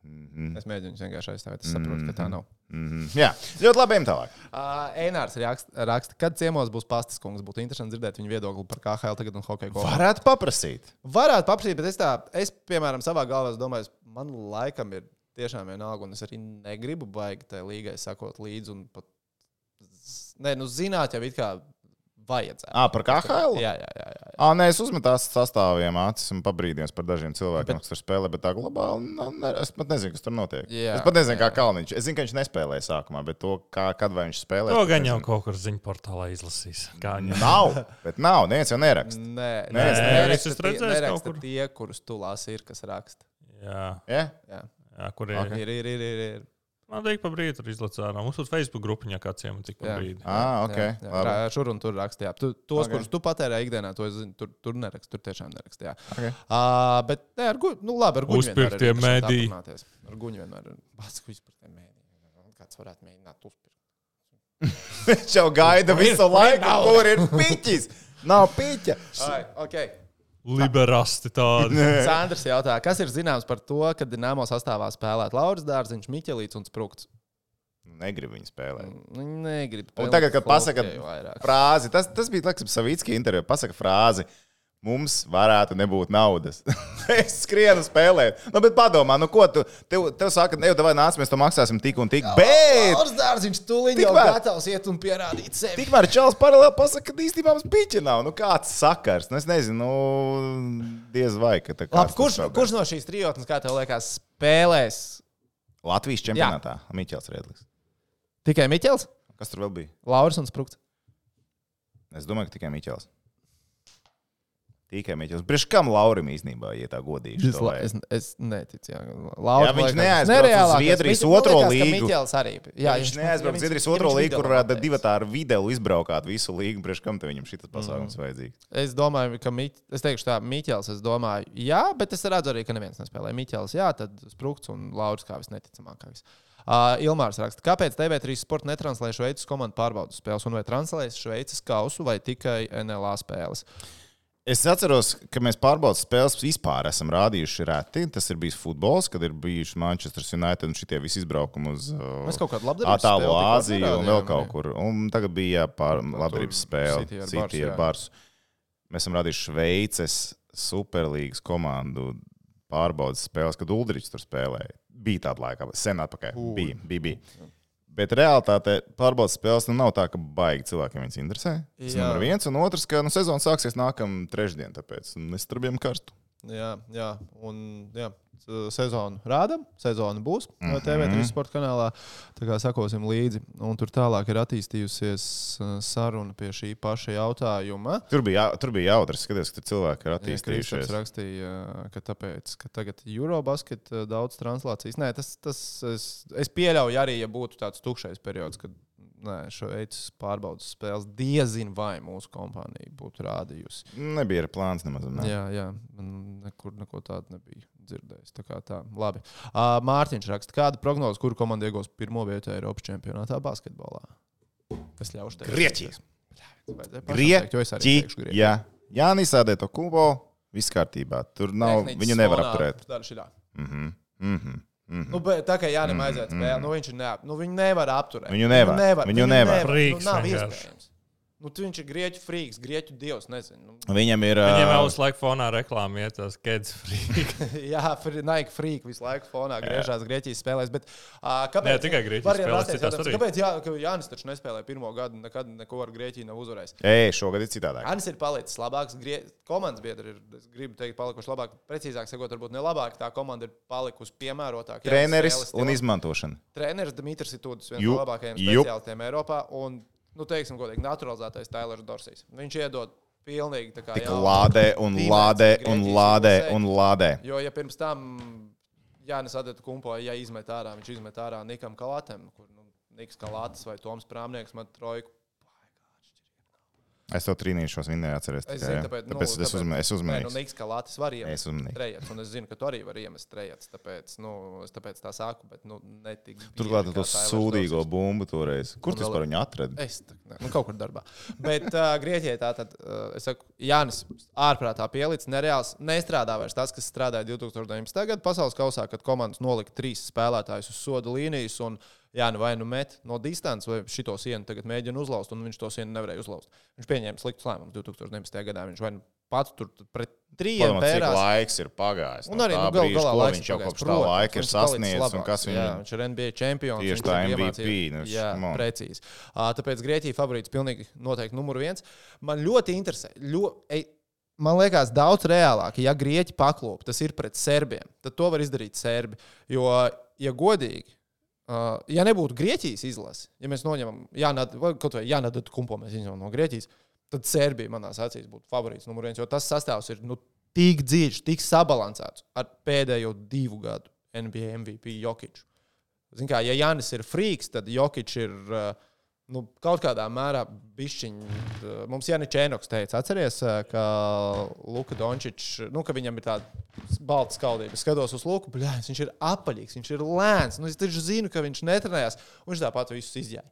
Mhm. Es mēģinu vienkārši aizstāvēt. Es saprotu, ka tā nav. Mhm. Jā, ļoti labi, ejam tālāk. Uh, Einārs raksta, raksta, kad ciemos būs pastas kungs. Būtu interesanti dzirdēt viņa viedokli par KHL tagad un hokeju kopumā. Varētu paprasīt. Varētu paprasīt, bet es, tā, es piemēram, savā galvā domāju, man laikam ir tiešām vienalga, un es arī negribu baigt tai līgai sakot līdzi. un Pat, nē, nu, zināt, jau it kā vajadzētu. Ā, par KHL? Jā, jā, jā. jā. À, nē, es uzmetu tās sastāviem acis un pabrīdījos par dažiem cilvēkiem, Bet- kas tur spēlē, bet tā globāli nu, ne, es pat nezinu, kas tur notiek. Jā, es pat nezinu, kā jā. Kalniņš. Es zinu, ka viņš nespēlēja sākumā, bet to, kā, kad vai viņš spēlē. To gan jau kaut kur ziņu portālā izlasīs. Kā. Nav, bet nav, neviens jau neraksta. Nē, Nē, nē, es nē, neesmu neraksta, tie, redzējis kaut neraksta kur. tie, kurus tu lasi, ir, kas raksta. Jā? Jā. jā kur ir. Ok. Okay. Ir, ir, ir, ir, ir. Man liekas, pa brīdi tur izlacā. Mums tur Facebook grupiņā kā ciemu tik pa brīdi. Ah, ok. Jā, jā. Rā- Šur un tur rakstīja. Tu, tos, Ok. okay. kurus tu patērē ikdienā, to es zinu, tur, tur neraksta. Tur tiešām neraksta. Jā. Ok. Uh, bet, nē, ar guļu, nu, labi, ar guļu. Uzpirktie mediji. Ar guļu vienmēr ir. Bats, ko izpirktie mēdī. Kāds varētu mēģināt uzpirkt? Viņš jau gaida visu laiku, kur ir piķis. Nav piķa. Ai, okay. Liberasti tādi. Sandrs jautā, kas ir zināms par to, ka Dienāmo sastāvā spēlēt Lauris Dārziņš, Miķelīts un Sprūks? Negribu viņu spēlēt. Nu, Negribu. Un tagad, kad vairāk. frāzi, tas, tas bija Laksim Savicki intervijā, pasaka frāzi. Mums varētu nebūt naudas. es skrienu spēlēt. Nu, bet padomā, nu, ko tu. Tev, tev saka, ne jau vai nāc, mēs to maksāsim tik un tik. Bet Lauris Dārziņš tūlīt jau Tikmēr- gatavs iet un pierādīt sevi. tikmēr Čāls paralēli pasaka, ka īstenībā mums piķi nav. Nu, kāds sakars? Nu, es nezinu, nu, diez vai. tā Labi, kurš, tur kurš no šīs trijotnes, kā tev liekas, spēlēs? Latvijas čempionātā? Miķels Riedlis. Tikai Miķels, Kas tur vēl bija? Lauris un Sprūks. Es domāju, ka tikai Miķels. Tikai Miķels. Priekš kam Laurim īstenībā, ja tā godīgi? Es, la- es, es neticu. Jā, Lauris, Jā, viņš liekas, neaizbrauc uz. Zviedrijas otro līgu. Arī. Jā, viņš neaizbrauca uz Zviedrijas otro līgu, kur varētu divi tā ar videli izbraukāt visu līgu. Priekš kam te viņam šis pasākums Mm. vajadzīgs? Es domāju, ka Miķ... es teikšu tā, Miķels, es domāju, jā, bet es redzu arī, ka neviens nespēlē. Miķels, jā, tad Sprūks un Lauris kā visneticamākais. Uh, Ilmārs raksta, kāpēc TV3 sports netranslē Šveices komandu pārbaudas spēles, un vai translēs Šveices kausu vai tikai NLA spēles? Es atceros, ka mēs pārbaudas spēles vispār esam rādījuši reti. Tas ir bijis futbols, kad ir bijuši Manchester United un šitie visi izbraukumi uz uh, tikko Āziju un vēl kaut kur. Un tagad bija pār labdarības spēle City ar Barsu. Mēs esam rādījuši Šveices superlīgas komandu pārbaudas spēles, kad Uldrichs tur spēlēja. Bija tāda laika, sen atpakaļ. Bija, bija, bija. Bet realitātē pārbaudas spēles nu, nav tā, ka baigi cilvēkiem viņas interesē. Tas ir viens, un otrs, ka nu, sezona sāksies nākamā trešdiena, tāpēc mēs tur bijām karstu. Jā, jā, un jā, sezonu rādām, sezona būs mm. -hmm. TV3 sporta kanālā. Tā kā sakosim līdzi. Un tur tālāk ir attīstījusies saruna pie šī paša jautājuma. Tur bija, jā, tur bija jautri, skaties, ka cilvēki ir Jā, attīstījušies. rakstīja, ka tāpēc, ka tagad Eurobasket daudz translācijas. Nē, tas, tas es, es pieļauju arī, ja būtu tāds tukšais periods, kad nē, šo veids pārbaudas spēles diezin vai mūsu kompānija būtu rādījusi. Nebija plāns nemaz. Ne. Jā, jā, man nekur neko tādu nebija dzirdējis. Tā kā tā, labi. Uh, Mārtiņš raksta, kāda prognoze, kuru komanda iegūs pirmo vietu Eiropas čempionātā basketbolā? Es ļaušu tev. Grieķija. Grieķiju. Jā, Jānis Adē to kubo, viss kārtībā. Tur nav, Tehnicis viņu nevar apturēt. dara šitā. Mhm, mhm, mhm. Nu, bet, tā kā Jānis aiziet spēlē, nu, viņš ir neap, nu, viņu nevar apturēt. Viņu nevar, viņu nevar. Frīks nu, nav iespējams. Nu, tu viņš ir grieķu frīks, grieķu dievs. Nezinu. Nu, Viņam ir. Ā, vēl uz laiku fonā reklāmā iet tas Keds free. Jā, Nike frīk visu laiku fonā griežās Grieķijas spēlēs. Bet, uh, kāpēc? Ne tikai Grieķijas spēlēs, citās. Kāpēc jā, ka Jānis taču nespēlēja pirmo gadu, nekad neko ar Grieķiju nav uzvarējis? Ej, šogad ir citādāk. Jānis ir palicis labāks. Grie... Komandas biedri ir, es gribu teikt, palikuši labāk. Precīzāk sakot, varbūt ne labāk. Tā komanda ir palikusi piemērotāka. Treneris un izmantošana. Treneris Dimitris ir viens no labākajiem speciālistiem Eiropā. Un, nu, teiksim, godīgi, naturalizētais Tailers Dorsijs. Viņš iedod pilnīgi tā kā Tik jaunu lādē un dimensiju lādē un lādē un lādē. Jo, ja pirms tam Jānis Adata kumpo, ja izmet ārā, viņš izmet ārā Nikam Kalātam, kur nu, Niks Kalāts vai Toms Prāmnieks man trojku. Es to trīnīšos, viņa neatceros. Es zinu, tāpēc, nu, tāpēc es uzmanīju. Es Nē, nu, uzmanīju. Niks Kalātis var Es iemest uzmanīju. trejats, un es zinu, ka tu arī vari iemest trejats, tāpēc, nu, es tāpēc tā saku, bet, nu, netik. Turklāt to kā sūdīgo bumbu toreiz. Kur tu vispār viņu atradi? Es tā, ne, nu, kaut kur darbā. Bet uh, Grieķijai tā tad, uh, es saku, Jānis ārprātā pielicis, nereāls, nestrādā vairs tas, kas strādāja 2019. gada pasaules kausā, kad komandas nolika trīs spēlētājus uz soda līnijas. Un, Jā, nu vai nu met no distances, vai šito sienu tagad mēģina uzlauzt, un viņš to sienu nevarēja uzlauzt. Viņš pieņēma sliktus lēmumus 2019. gadā. Viņš vai nu pats tur pret trījiem Padomā, cik pērās. laiks ir pagājis. Un arī nu, gal brīža, galā laiks viņš jau kopš tā laika ir sasniedzis kas viņam viņš ir NBA čempions. Tieši tā ir MVP, iemācījies- nu, Jā, on. precīzi. Tāpēc Grieķija favorīts pilnīgi noteikti numur viens. Man ļoti interesē. Ļo, ej, Man liekas, daudz reālāk, ja grieķi paklūp, tas ir pret serbiem. Tad to var izdarīt serbi. Jo, ja godīgi, ja nebūtu Grieķijas izlase, ja mēs noņemam, Jānad, vai kaut vai Jānadu kumpo, mēs izņemam no Grieķijas, tad Serbija manā acīs būtu favorīts numur viens. Jo tas sastāvs ir nu, tik dziļš, tik sabalansēts ar pēdējo divu gadu NBA MVP Jokiču. Zin kā, ja Jānis ir frīks, tad Jokičs ir uh, nu, kaut kādā mērā bišķiņš. Mums Jānis Čēnoks teica, atceries, uh, ka Luka Dončičs, nu, ka viņam ir tāda balta skaldība. Es skatos uz Luku, bļāņas, viņš ir apaļīgs, viņš ir lēns. Nu, es taču zinu, ka viņš netrenējās, un viņš tāpat visus izjāja.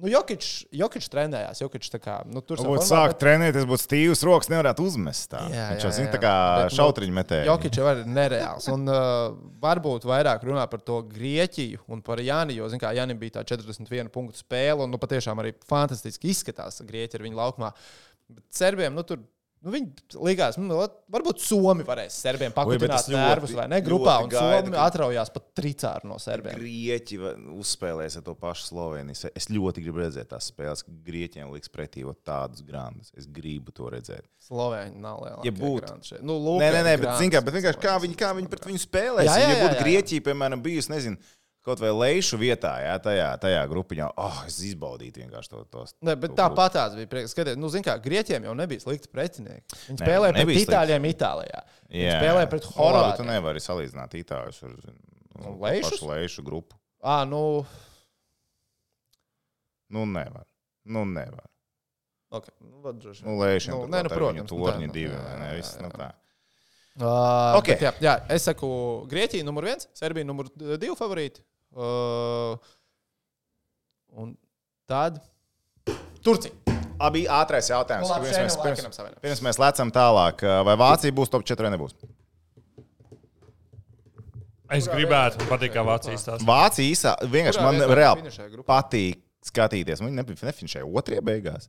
Nu, Jokičs, Jokičs trenējās, Jokičs tā kā, nu, tur Būtu formā, sākt trenēties, būtu stīvs rokas, nevarētu uzmest. Tā. Jā, Viņš jā, jau zina, tā kā Bet, nu, šautriņu metēji. Jokic jau ir nereāls. Un uh, varbūt vairāk runā par to Grieķiju un par Jāni. Jo, zināmā mērā, Jānis bija tā 41 punktu spēle, un nu, patiešām arī fantastiski izskatās Grieķija ar viņu laukumā. Bet Serbiem, nu, tur. Nu, viņi likās, nu, varbūt Somija varēs serbiem ļoti- nervus, vai ne? Grupā, un Somija atraujās pat tricāru no serbiem. Grieķi uzspēlēs ar to pašu Sloveniju. Es ļoti gribu redzēt tās spēles, ka Grieķiem liks pretī tādus grandus. Es gribu to redzēt. Slovēņi nav liela. Ja būtu. Nu, lūk, Nē, nē, nē, bet, kā, bet vienkārši kā viņi, kā viņi pret viņu spēlēs. Jā, jā, ja jā, būtu jā. Grieķija, piemēram, bijusi, nezinu, kaut vai lejušu vietā, jā, tajā, tajā grupiņā, oh, es izbaudītu vienkārši to. tos- Ne, bet to tāpat tās bija. prieks. Skatiet, nu, zin kā, Grieķiem jau nebija slikti pretinieki. Viņi Nē, spēlēja pret. Itāļiem Itālijā. Viņi Jā. spēlēja pret Nu, labi, Tu nevari salīdzināt itāļus ar nu, pašu lejušu grupu. Ah, nu, Nu, nevar. Nu, nevar. okay. nu, droši. Nu, lēšana, Nu, nu, nē, nu, protams, nu, torņi nu, divi, vai ne? Viss, nu, tā. Uh, Ok. okay. jā, jā, es saku, Grieķija numur viens, Serbija numur divi favorīti. Uh, un tad Turcija. Abi ātrais jautājums. Nu, labi, pirms, šeit mēs, nu pirms, savienam. pirms mēs lecam tālāk, vai Vācija būs top 4 vai nebūs? Es gribētu, man patīk, kā Vācija izstāsta. Vācija īsā, vienkārši Kurā man reāli patīk skatīties. Viņi nebija nefinišēja otrajā beigās.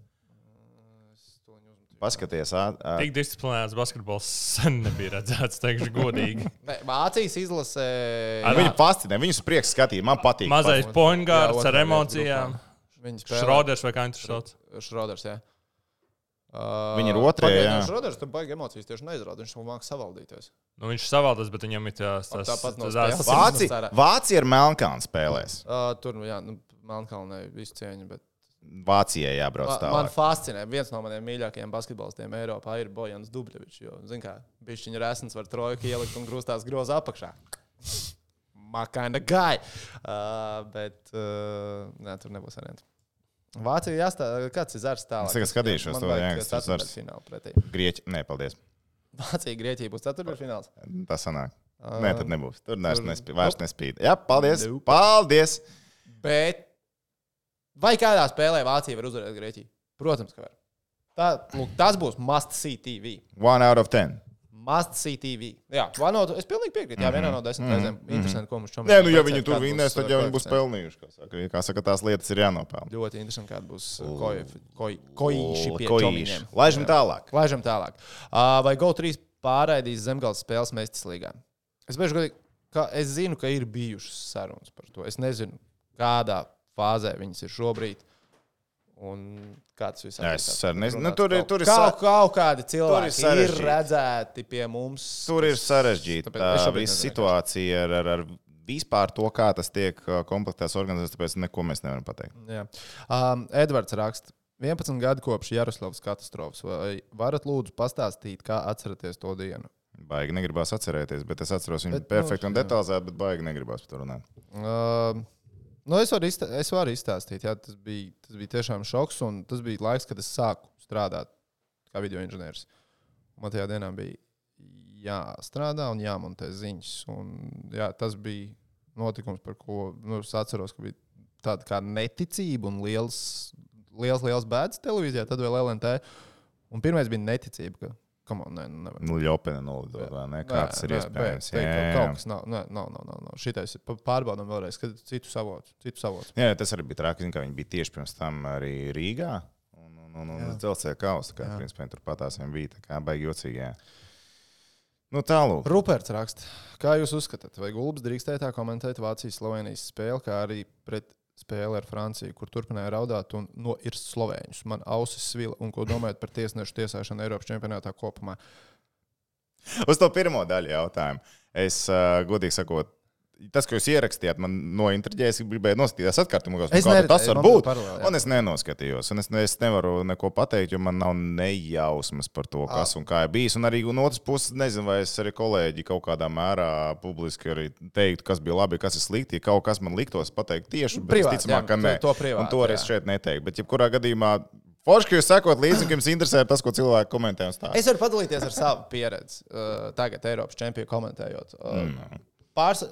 Paskaties, ā- Tik disciplinēts basketbols sen nebija redzēts, teikšu godīgi. Vācijas izlase. Ar- Viņu fascinē, viņus prieks skatīt. Man patīk. Mazais poingārds ar otrā emocijām. Viņa spēlē. Šroders vai kā viņš to sauc? Šroders, jā. Uh, Viņi ir otrajā, jā. Šroders tam baigi emocijas tieši neizrāda. Viņš jau māks savaldīties. Nu, viņš savaldās, bet viņam ir tās tas tāpat no tas- Vācija, ir Melnkalna spēlēs. Uh, tur, nu, jā, nu, Melnkalnē visu cieņu. Bet... Vācijai jābrauc Ma, man tālāk. fascinē. Viens no maniem mīļākajiem basketbolistiem Eiropā ir Bojans Dubļevičs. Jo, zin kā, bišķiņa resns var trojku ielikt un grūstās groza apakšā. Makaina gai. Uh, bet, uh, nē, tur nebūs variantu. Vācija jāstāsta, kāds ir zars tālāk. Es tagad skatīšos to, vajag jā, kas tas zars. ceturtdaļfinālu pretī. Grieķi, nē, paldies. Vācija, Grieķija būs ceturtdaļfināls. Tas sanāk. Uh, Nē, tad nebūs. Tur tur- nespīd. Vairs nespīd. Jā, paldies. Paldies. Bet vai kādā spēlē Vācija var uzvarēt Grieķiju? Protams, ka var. Tā, lūk, tas būs must see TV. One out of ten. Must see TV. Jā, no, es pilnīgi piekrītu. Jā, vienā no desmit reizēm. Interesanti, ko mums šodien Nē, nu, ja viņi tur vinnēs, tad jau viņi būs pelnījuši. Kā saka, kā saka tās lietas ir jānopelna. Ļoti interesanti, kāda būs koīši pie Koīši. čomiņiem. Laižam tālāk. Laižam tālāk. Uh, vai GO3 pārraidīs zemgāles spēles Mēstis līgā? Es bieži godīgi, ka es zinu, ka ir bijušas sarunas par to. Es nezinu, kādā fāzē viņas ir šobrīd. Un kā tas viss Jā, es nezinu. Nu, tur ir- kaut- tur ir kaut, kaut kādi ir cilvēki ir, ir sarežģīti. redzēti pie mums. Tur ir sarežģīta visa situācija ar, ar, ar vispār to, kā tas tiek uh, komplektēts organizēts, tāpēc neko mēs nevaram pateikt. Jā. Um, Edvards raksta. 11 gadi kopš Jaroslavas katastrofas. Vai varat lūdzu pastāstīt, kā atceraties to dienu? Baigi negribās atcerēties, bet es atceros viņu Bet, nu, perfekti un jā. detalizēti, bet baigi negribās par to runāt. Uh, nu es, varu iztā, es varu izstāstīt, jā, tas, bija, tas bija tiešām šoks. Tas bija laiks, kad es sāku strādāt kā video inženieris. Man tajā dienā bija jāstrādā un jāmontē ziņas. Un, jā, tas bija notikums, par ko nu, es atceros, ka bija tāda kā neticība un liels, liels, liels bēdas televīzijā, tad vēl LNT. Un pirmais bija neticība, ka, come on, nē, nu nevar. Nu, Jopina nolidot, vai ne? Kā tas ir Nē, iespējams? bet Jā, Kaut, jā. kaut kas nav, nav, nav, nav, nav, nav. Šitais pārbaudām vēlreiz, kad citu savotu. Citu savotu. Jā, tas arī bija traki, ka viņi bija tieši pirms tam arī Rīgā. Un, un, un, un Jā. dzelzceļa kausa, kā Jā. principā tur patās viņam bija. Tā kā baigi jocīgi. Jā. Nu, tālāk. Ruperts raksta, kā jūs uzskatāt, vai Gulbs drīkstēja tā komentēt Vācijas-Slovenijas spēli, kā arī pret spēli ar Franciju, kur turpināja raudāt un noirt slovēņus? Man ausis svila, un ko domājat par tiesnešu tiesāšanu Eiropas čempionātā kopumā? Uz to pirmo daļu jautājumu. Es, uh, godīgi sakot, tas, ko jūs ierakstījāt, man nointriģēja. Es gribēju noskatīties atkārtojumu, Es kā tas var būt. paralēli. Un es nenoskatījos. Un es, es nevaru neko pateikt, jo man nav nejausmas par to, kas un kā ir bijis. Un arī no otras puses, nezinu, vai es arī kolēģi kaut kādā mērā publiski arī teiktu, kas bija labi, kas ir slikti. Ja kaut kas man liktos pateikt tieši, bet Privāti, visticamāk, jā, ka nē. to- privāti, un to arī es šeit neteiktu. Bet, jebkurā gadījumā, forši, ka jūs sekot līdzi, ka jums interesē tas, ko cilvēki komentē. Es varu padalīties ar savu pieredzi, uh, tagad Eiropas čempionu komentējot. Uh, Mm. Pārs...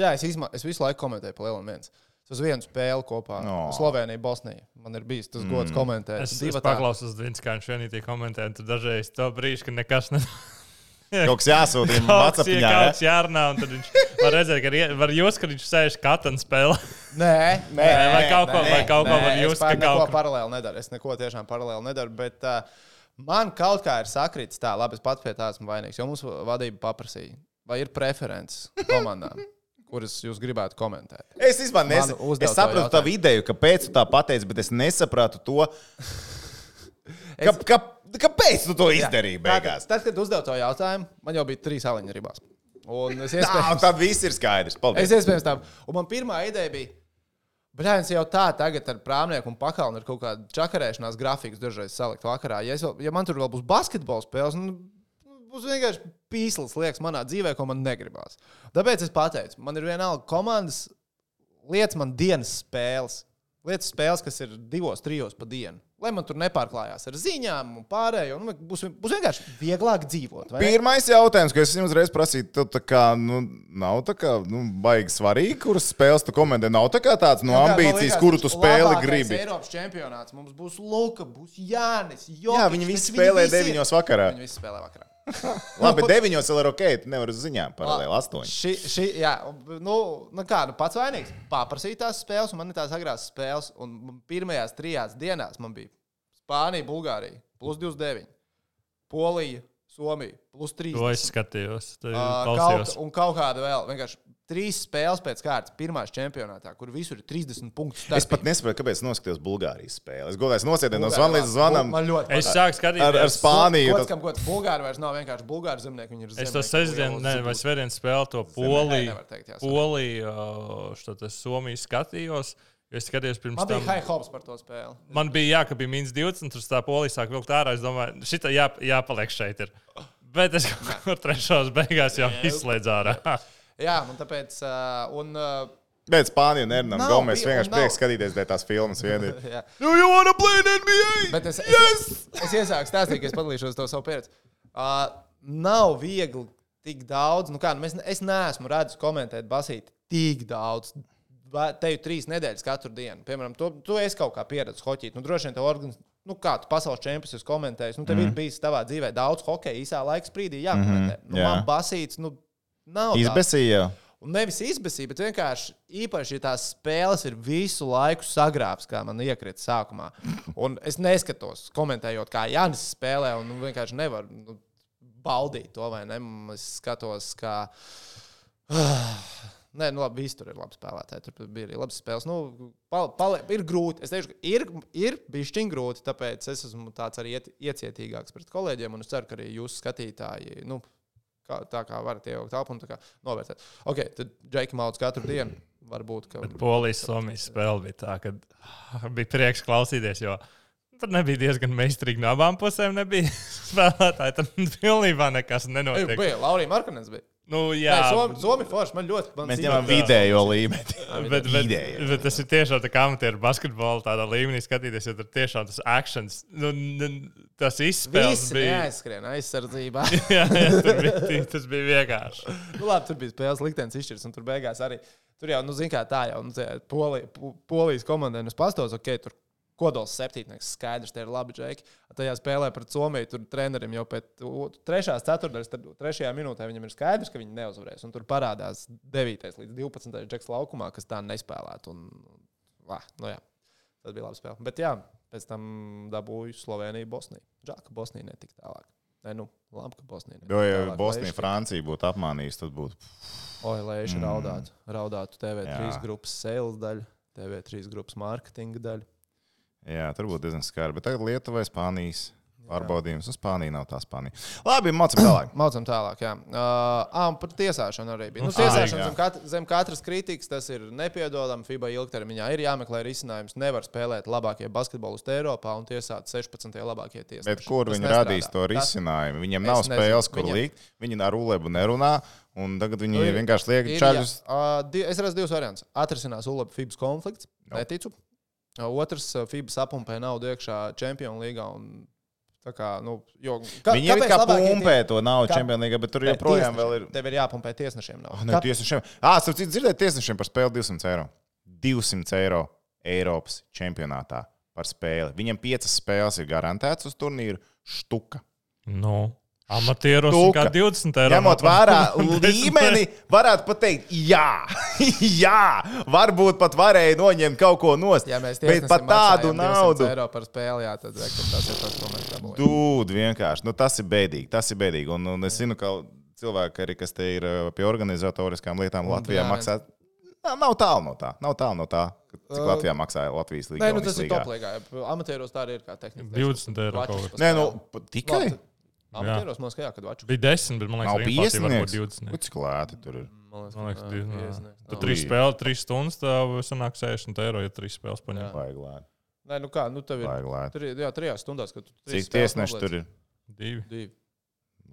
Jā, es, izma... es visu laiku komentēju par lielu viens. Uz vienu spēli kopā No. Slovenija, Bosnija. Man ir bijis tas gods komentēt. Es, es paklausos Dienas, kā viņš vienīgi komentē, un tad dažreiz to brīdi, ka nekas ne... Kaut kas jāsūta viņam Kaut kas Whatsappā. kaut kas jārunā, un tad viņš var redzēt, ka var jūs, ka viņš sēž katru spēli. Nē, nē, vai kaut ko- nē, vai kaut ko nē, var pār- ka kaut neko ko- paralēli nedaru. Es neko tiešām paralēli nedaru. Bet uh, man kaut kā ir sakritis tā, labi, es pats pie tā esmu vainīgs. Jo mums vadība paprasīja, vai ir preferences komandām, kuras jūs gribētu komentēt. Es īstenībā Man nes... es to sapratu tavu ideju, kāpēc tu tā pateici, bet es nesapratu to. Ka, ka, kāpēc tu to izdarīji beigās? Tad, tad kad uzdevu to jautājumu, man jau bija trīs aliņu ribās. Un es iespējams, tad viss ir skaidrs. es Paldies. iespējams tā. Un man pirmā ideja bija. Brāļs jau tā, tagad ar prāmnieku un pakalnu ir kaut kāda čakarēšanās grafiks dažreiz salikt vakarā. Ja, es vēl, ja man tur vēl būs basketbola spēles, nu, būs vienkārši pīsls liekas manā dzīvē, ko man negribās. Tāpēc es pateicu, man ir vienalga komandas, lietas man dienas spēles. Lietas spēles, kas ir divos, trijos pa dienu. Lai man tur nepārklājās ar ziņām un pārējo. Nu, būs, būs vienkārši vieglāk dzīvot. Pirmais jautājums, ko es jums uzreiz prasīju, tev tā kā, nu, nav tā kā, nu, baigi svarīgi, kuras spēles tu komentē. Nav tā kā tāds, nu, ambīcijas, liekas, kuru tu spēli gribi. Eiropas čempionāts. Mums būs Luka, būs Jānis. Jokic, Jā, viņi visi spēlē visi ir- deviņos vakarā. Viņi visi spēlē vakarā. Labi, deviņos vēl ir ok, tu nevari uz ziņām paralēli astoņi. Ši, ši, jā, nu, nu kā, nu pats vainīgs. Paprasīju tās spēles, un man ir tās agrās spēles. Un pirmajās trijās dienās man bija Spānija, Bulgārija, plus 29, Polija, Somija, plus 3. To es skatījos. Tā ir Uh, kaut, un kaut kāda vēl. Vienkārši trīs spēles pēc kārtas, pirmās čempionātā, kur visur ir 30 punktus. Es pat nesaprotu, kāpēc es noskatījos Bulgārijas spēli. Es godīgi nosēdēju no zvana līdz zvanam. Man ļoti Es patīk. sāku skatīties. Ar, ar Spāniju. Tas- kam gods. Bulgāri vairs nav vienkārši bulgāri zemnieki. Viņi ir Es to zemnieki, sestdienu, ne, vai ziburi. svētdienas spēli to Poliju. Poliju, šo te Somiju skatījos. jo Es skatījos pirms Man bija tam. high hopes par to spēli. Man bija jā, ka bija mīnus 20, tur tā polija sāk vilkt ārā. Es domāju, šī jā, jāpaliek šeit. Ir. Bet es kaut kur trešās beigās jau izslēdzu ārā. Jā, un tāpēc. Un, Bet Spānija nerunā. Gomez bija- vienkārši prieks skatīties dēļ tās filmas. vien ir. jā. Do you wanna play in NBA? Bet es, es, Yes! es iesāku stāstīt, ka es padalīšos to savu pieredzi. Uh, nav viegli tik daudz. Nu kā, nu mēs, es neesmu redzējis komentēt basīt tik daudz. Va- Te jau trīs nedēļas katru dienu. Piemēram, to, tu esi kaut kā pieredzējis hoķīt. Nu, droši vien tev organiz... Nu, kā tu pasaules čempions esi komentējis, nu, tev mm. ir bijis savā dzīvē daudz hokeja īsā laika sprīdī jākomentē. Mm -hmm, nu, jā. man basīts, nu, nav. Izbēsīja. Un nevis izbēsīja, bet vienkārši īpaši, ja tās spēles ir visu laiku sagrābs, kā man iekrita sākumā. Un es neskatos, komentējot, kā Jānis spēlē, un nu, vienkārši nevaru nu, baudīt to, vai ne? Es skatos, kā. Nē, nu labi, viss tur ir labi spēlētāji. Tur bija arī labas spēles. Nu, pal, pal, ir grūti. Es teikšu, ir, ir bijis grūti, tāpēc es esmu tāds arī iet, iecietīgāks pret kolēģiem. Un es ceru, ka arī jūsu skatītāji, nu, kā, tā kā varat iejaukt telpu un novērtēt. Ok, tad Džeki Mauts katru dienu varbūt. Ka... Polijas Somijas spēle bija tā, ka bija prieks klausīties. Jo tur nebija diezgan meistarīgi no abām pusēm. Nebija spēlētāji. Tur pilnībā nekas Ej, nenotiek. bija Laurija Markanens. Bija. Nu, Jā, jā, Somi, forši. Man ļoti man Mēs ņemam vidējo līmeni. Bet, bet, bet tas ir tiešām tā kā amatieru basketbola tādā līmenī skatīties, jo tur tiešām tas akcents, nu, tas izspēles Visi bija. neaizskrien aizsardzībā. jā, jā, tur bija, tas bija vienkārši. nu, labi, tur bija spēles liktenis izšķirs, un tur beigās arī. Tur jau, nu, zināmā kā tā jau, nu, tie Poli, Polijas komandai, nu, es pastos, ok, tur kodols septītnieks, skaidrs, tie ir labi džeki. Tajā spēlē pret Somiju, tur trenerim jau pēc trešās ceturtdaļas, trešajā minūtē viņam ir skaidrs, ka viņi neuzvarēs. Un tur parādās 9. līdz 12. džeks laukumā, kas tā nespēlētu. Un, vā, nu, jā, tas bija labi spēle. Bet jā, pēc tam dabūju Sloveniju, Bosniju. Žēl, ka Bosnija netika tālāk. Nē, nu, labi, ka Bosnija. Jo, ja Bosnija, Francija būtu apmānījusi, tad būtu. Oi, lai es raudātu. Raudātu TV3 Jā. grupas sales daļu, TV3 grupas mārketinga daļu. Jā, tur būtu diezgan skarbi. Bet tagad Lietuvai Spānijas pārbaudījums. Un Spānija nav tā Spānija. Labi, mācām tālāk. Mācām tālāk, jā. Uh, ah, un par tiesāšanu arī bija. Nu, Ah, tiesāšana zem, kat zem katras kritikas tas ir nepiedodami. FIBA ilgtermiņā ir jāmeklē risinājums. Nevar spēlēt labākie basketbolisti Eiropā un tiesāt 16. labākie tiesneši. Bet kur viņi radīs to risinājumu? Viņiem Es nav nezinu. spēles, kur Viņiem- likt. Viņi ar Ulebu nerunā. Un tagad viņi Nu, ir- vienkārši liek čaļus. uh, es redzu divus variantus. Atrisinās ULAB FIBA konflikts. Neticu. Otrs, FIBA sapumpē naudu iekšā. Un, tā kā, nu, jo, ka, Viņi jau kā pumpē tie- to naudu Champions League, bet tur Nē, joprojām ir. Tev ir jāpumpē tiesnešiem. Oh, ne, Kā- tiesnešiem. Ah, starp citu, dzirdēt tiesnešiem par spēli 200 eiro. 200 eiro Eiropas čempionātā par spēli. Viņam piecas spēles ir garantētas uz turnīru štuka. Nu, amatieros Tūka. kā 20 eiro. Ņemot vērā līmeni, varētu pat teikt, jā, jā, varbūt pat varēja noņemt kaut ko nost. Ja mēs bet pat tādu naudu. eiro par spēli, jā, tad re, ka tas ir tas, ko mēs dabūjam. Dūd, vienkārši. Nu, tas ir bēdīgi. Tas ir bēdīgi. Un, un es zinu, ka cilvēki, arī, kas te ir uh, pie organizatoriskām lietām, Un Latvijā jā, maksā. Nav, nav tālu no tā. Nav tālu no tā, cik Latvijā maksāja Latvijas līnija. Nē, nu tas ir top līgā. Amatieros tā arī ir kā tehnika. 20 eiro Nē, nu tikai. Labi, Amatieros man liekas, ka jā, kad vaču. Bija 10, bet man liekas, ka piesniegts. 20. Nu, Cik lēti tur ir? Man liekas, Man liekas, ka, divi, jā, jā. iesniegts. Tur Nav. trīs spēles, trīs stundas, tev sanāk 60 eiro, ja trīs spēles paņem. Vajag lēti. Nē, nu kā, nu tev ir. Vajag lēti. Tur ir, jā, trijās stundās, kad tu trīs Cik spēles tiesneši tur ir? Divi. Divi.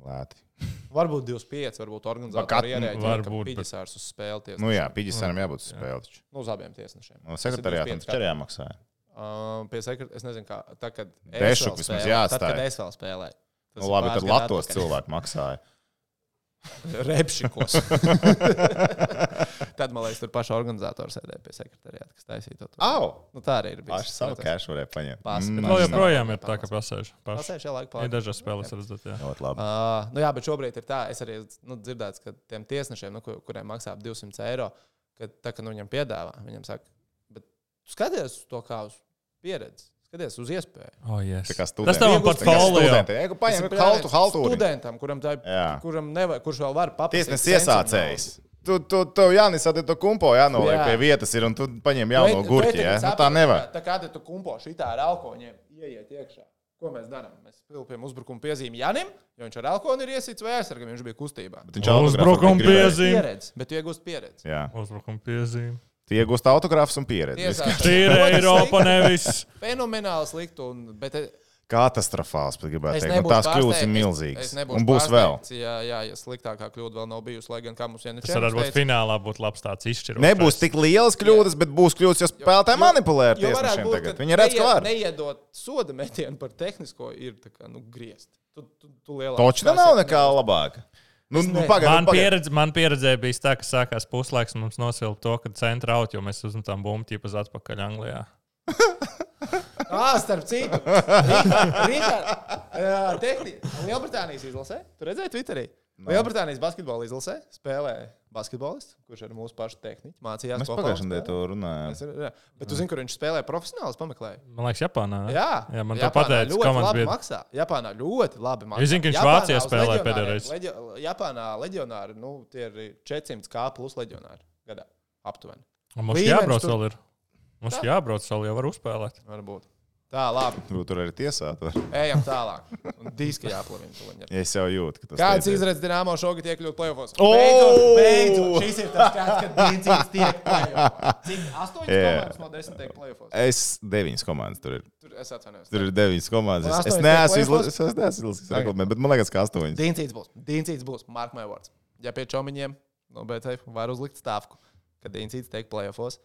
Lēti. Varbūt 25, varbūt organizatori ierēģē, ka varbūt, bet- Piģisārs uz spēli. Nu jā, Pīģisāram jābūt uz spēli. Nu, uz abiem tiesnešiem. No sekretariātam 25 taču arī jāmaksā. Uh, pie sekretāra, es nezinu, kā. Tā, kad es vēl vismaz spēlēju- jāatstāj. Tad, kad es vēl spēlēju. Tas Nu ir labi, tad Latvijas cilvēki maksāja. Repšikos. Tad, man liekas, tur paša organizatora sēdēja pie sekretariāta, kas taisīja to. Au! Nu, tā arī ir. Paši savu cash varēja paņemt. Pās- Mm, Vēl joprojām ir tā, ka pasēž. Pasēž jau laiku Ir pāri. dažas spēles redzēt, jā. Ļoti labi. Uh, nu jā, bet šobrīd ir tā, es arī nu, dzirdēju, ka tiem tiesnešiem, nu, kur- kuriem maksā ap 200 eiro, ka tā, ka nu, viņam piedāvā, viņam saka, bet tu skaties to kā uz pieredzi. Skaties uz iespēju. Oh, yes. Kā Tas studenti. tev. Studenti, ja, paņem brāļs haltu. Studentam, kuram, tā, Jā. kuram nevar, kurš vēl var papildināt. Tiesnesis iesācējs. Tu, tu, tu Jānis, tad tu kumpo jānoliek Jā. pie vietas ir, un tu paņem jauno gurķi, ja? Nu, tā nevar. Tā kā tu kumpo šitā ar alkoņiem, ieiet iekšā. Ko mēs darām? Mēs pilpjam uzbrukuma piezīmi Janim, jo viņš ar alkoholu ir iesīts vai aizsargam, viņš bija kustībā. Bet viņš autografu Uzbrukuma gribēja. piezīme. Pieredze, bet tu iegūst pieredzi. Jā. Uzbrukuma piezīme. Tie iegūst autogrāfus un pieredzi. Tīra Eiropa nevis. Fenomenāli slikti, un, bet eh, Katastrofāls, pat gribētu es teikt. Nebūšu tās kļūdas ir milzīgas. es nebūšu Un būs vēl. Jā, jā, ja sliktākā kļūda vēl nav bijusi, lai gan kā mums viena Tas varbūt finālā būtu labs tāds izšķirošs. Nebūs tik lielas kļūdas, bet būs kļūdas, jo spēlētāji manipulē ar tiesnešiem tagad. ka Viņi redz, ka var. Neiedot soda metienu par tehnisko ir tā kā, nu, griezt. Tu, tu, tu tā nav nekā labāka. Nu, nu, pagaid, Man, nu, pieredze, man pieredzē bija tā, ka sākās puslaiks, un mums nosilpa to, ka centra out, jo mēs uzmetām bumbu ķipas atpakaļ Anglijā. Ah, starp citu, Rīgā. Lielbritānijas izlasē, tu redzēji Twitterī? Lielbritānijas basketbola izlasē spēlē basketbolists, kurš ar mūsu pašu tehniku mācījās. Kopā pagājušajā nedēļā to spēlē. runājām. Es ar- jā. Bet tu zini, kur viņš spēlē profesionāli, pameklēji. Man liekas, Japānā. Jā, jā man to Japānā pateica ļoti komandas labi biedrs. maksā. Japānā ļoti labi maksā. Es zinu, ka viņš Japānā Vācijā leģionāriem- pēdējo reizi. leģio- Japānā leģionāri, nu, tie ir 400 k plus leģionāri gadā. Aptuveni. Un Mums Līmenis jābrauc tur- vēl ir. Mums Tā. jābrauc vēl, jau var uzspēlēt. Varbūt. Tā, labi. Nu, Tur arī tiesāt. var. Ejam tālāk. Tuliņ. Ja es jau jūtu, ka tas Kāds teicies. izredzes Dienāmo šogad iekļūt plēvos? O! Beidzot, beidzot, šis ir tas skats, kad Diencīgs tiek plēvos. Cik? Astoņas Jā. komandas no desmit tiek plēvos. Es deviņas komandas tur ir. Tur es atvainojos. Tur ir deviņas komandas. Es, es neesmu izlasījis, es neesmu izlasījis reklamē, bet man liekas, ka astoņas. Diencīgs būs. Diencīgs būs. Mark my words. Ja pie čomiņiem no BTF var uzlikt stāvku, kad Diencīgs tiek plēvos,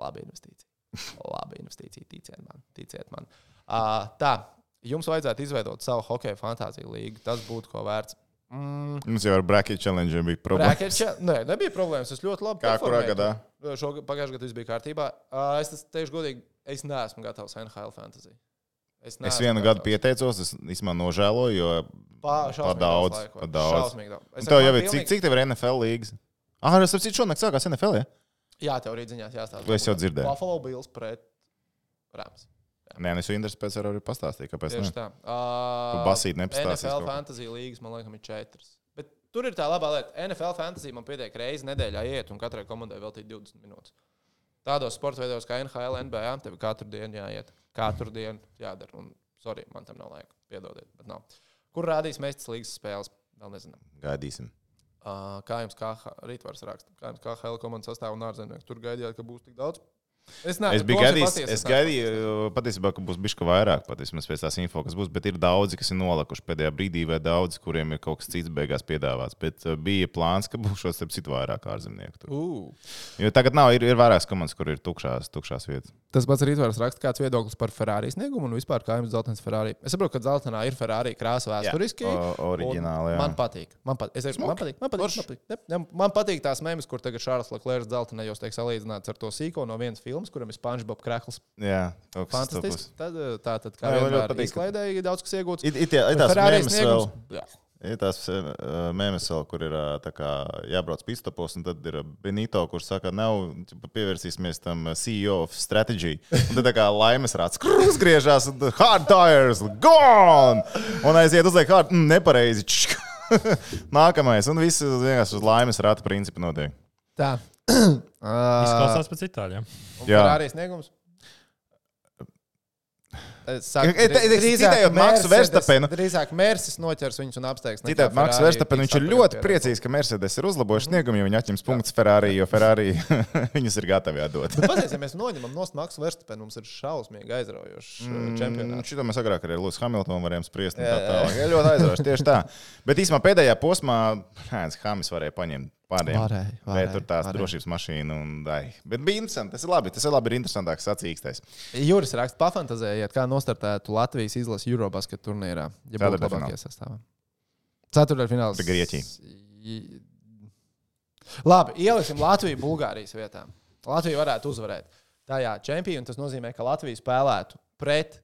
labi investīcija. Labi investīcija, ticiet man. Ticiet man. Uh, tā, jums vajadzētu izveidot savu hokeja fantāziju līgu. Tas būtu ko vērts. Mm, Mums jau ar bracket challenge bija problēma. Bracketša- Nē, nebija problēmas. Es ļoti labi Kā kurā gadā? Pagājušajā gadā viss bija kārtībā. Uh, es teikšu godīgi, es neesmu gatavs NHL fantasy. Es neesmu vienu gadu pieteicos, es īstenībā nožēloju, jo Pa, par daudz. Par daudz. Šausmīgi daudz. Es tev jau ir, cik, cik tev ir NFL līgas? Ah, es saprotu, šonakt sākās NFL. Ja? Jā, tev rīt ziņās jāstāsta. To es jau dzirdēju. Buffalo Bills pret Rams. Nē, nu es jau Indras pēc tam arī pastāstīju, kāpēc. Tieši Ne? tā. Uh, basīt nepastāstīsi NFL fantasy līgas, man liekas, ir četras. Bet tur ir tā labā lieta. NFL fantasy man pietiek reizi nedēļā iet, un katrai komandai veltīt 20 minūtes. Tādos sporta veidos kā NHL, NBA, tev katru dienu jāiet. Katru dienu jādara. Un, sorry, man tam nav laika. Piedodiet, bet nav. Kur rādīs mēstas līgas spēles? Vēl nezinām. Gaidīsim. Kā jums kā rītvars raksta? Kā jums kā HL komandas sastāv un ārzemnieki? Tur gaidījāt, ka būs tik daudz? Es, ne, Es biju gaidījis, es gaidīju, patiesībā, ka būs bišķi vairāk, patiesībā pēc tās info, kas būs, bet ir daudzi, kas ir nolikuši pēdējā brīdī, vai daudzi, kuriem ir kaut kas cits beigās piedāvāts. Bet uh, bija plāns, ka būs šos starp citu vairāk ārzemnieku. Uh. Jo tagad nav, ir, ir vairākas komandas, kur ir tukšās, tukšās vietas. Tas pats rītvars raksta, kāds viedoklis par Ferrari sniegumu un vispār kā jums dzeltens Ferrari. Es saprotu, ka dzeltenā ir Ferrari krāsa vēsturiski. Oriģināli. Man patīk. Man patīk. Es teikšu, man patīk. Man patīk. Man patīk. Man patīk tās mēmas, kur tagad Šārls Leclerc dzeltenajos tiek salīdzināts ar to sīko no vienas filmas, kuram ir SpongeBob krekls. Jā, Fantastisks. Tad, eh, tā tad, kā vienmēr, patīk. izklaidēja daudz kas iegūts. Ferrari mēmas vēl, sniegums. Jā. ir tās uh, mēmas vēl, kur ir kā jābrauc pistopos, un tad ir Benito, kurš saka, nav, pievērsīsimies tam CEO of strategy. Un tad kā laimes rāds uzgriežās, un hard tires, gone! Un aiziet uzliek hard, mm, nepareizi. Nākamais, un viss vienkārši uz laimes rāta principu notiek. Tā. Izklausās pēc itāļiem. Un Jā. Ferrari sniegums. Es saku, E, te- te- citējot Maksu Verstapenu. Drīzāk Mērsis noķers viņus un apsteigs. nekā Citādi Maks Ferrari Verstappen, viņš ir ļoti priecīgs, ka Mercedes ir uzlabojuši sniegumu, jo viņi atņems punktus Ferrari, jo Ferrari viņus ir gatavi atdot. Bet Pazies, ja mēs noņemam no Maksu Verstapenu, mums ir šausmīgi aizraujošs mm, čempionāts. Šito mēs agrāk arī ar Lūsu Hamiltonu varējām spriest. Jā, Tā. Jā, ļoti aizraujoši. Tieši tā. Bet īsumā pēdējā posmā Hāns Hamis varēja paņemt pārējiem. Varēja, Vai varēja, tur tās varēja. drošības mašīna un dai. Bet bija interesanti. Tas ir labi. Tas ir labi. Ir interesantāks sacīkstais. Juris raksta, pafantazējiet, kā nostartētu Latvijas izlases Eurobasket turnīrā, ja būtu labākie sastāvā. Ceturtdaļfināls. I- Labi, ieliksim Latviju Bulgārijas vietā. Latvija varētu uzvarēt tajā čempionā. Tas nozīmē, ka Latvija spēlētu pret.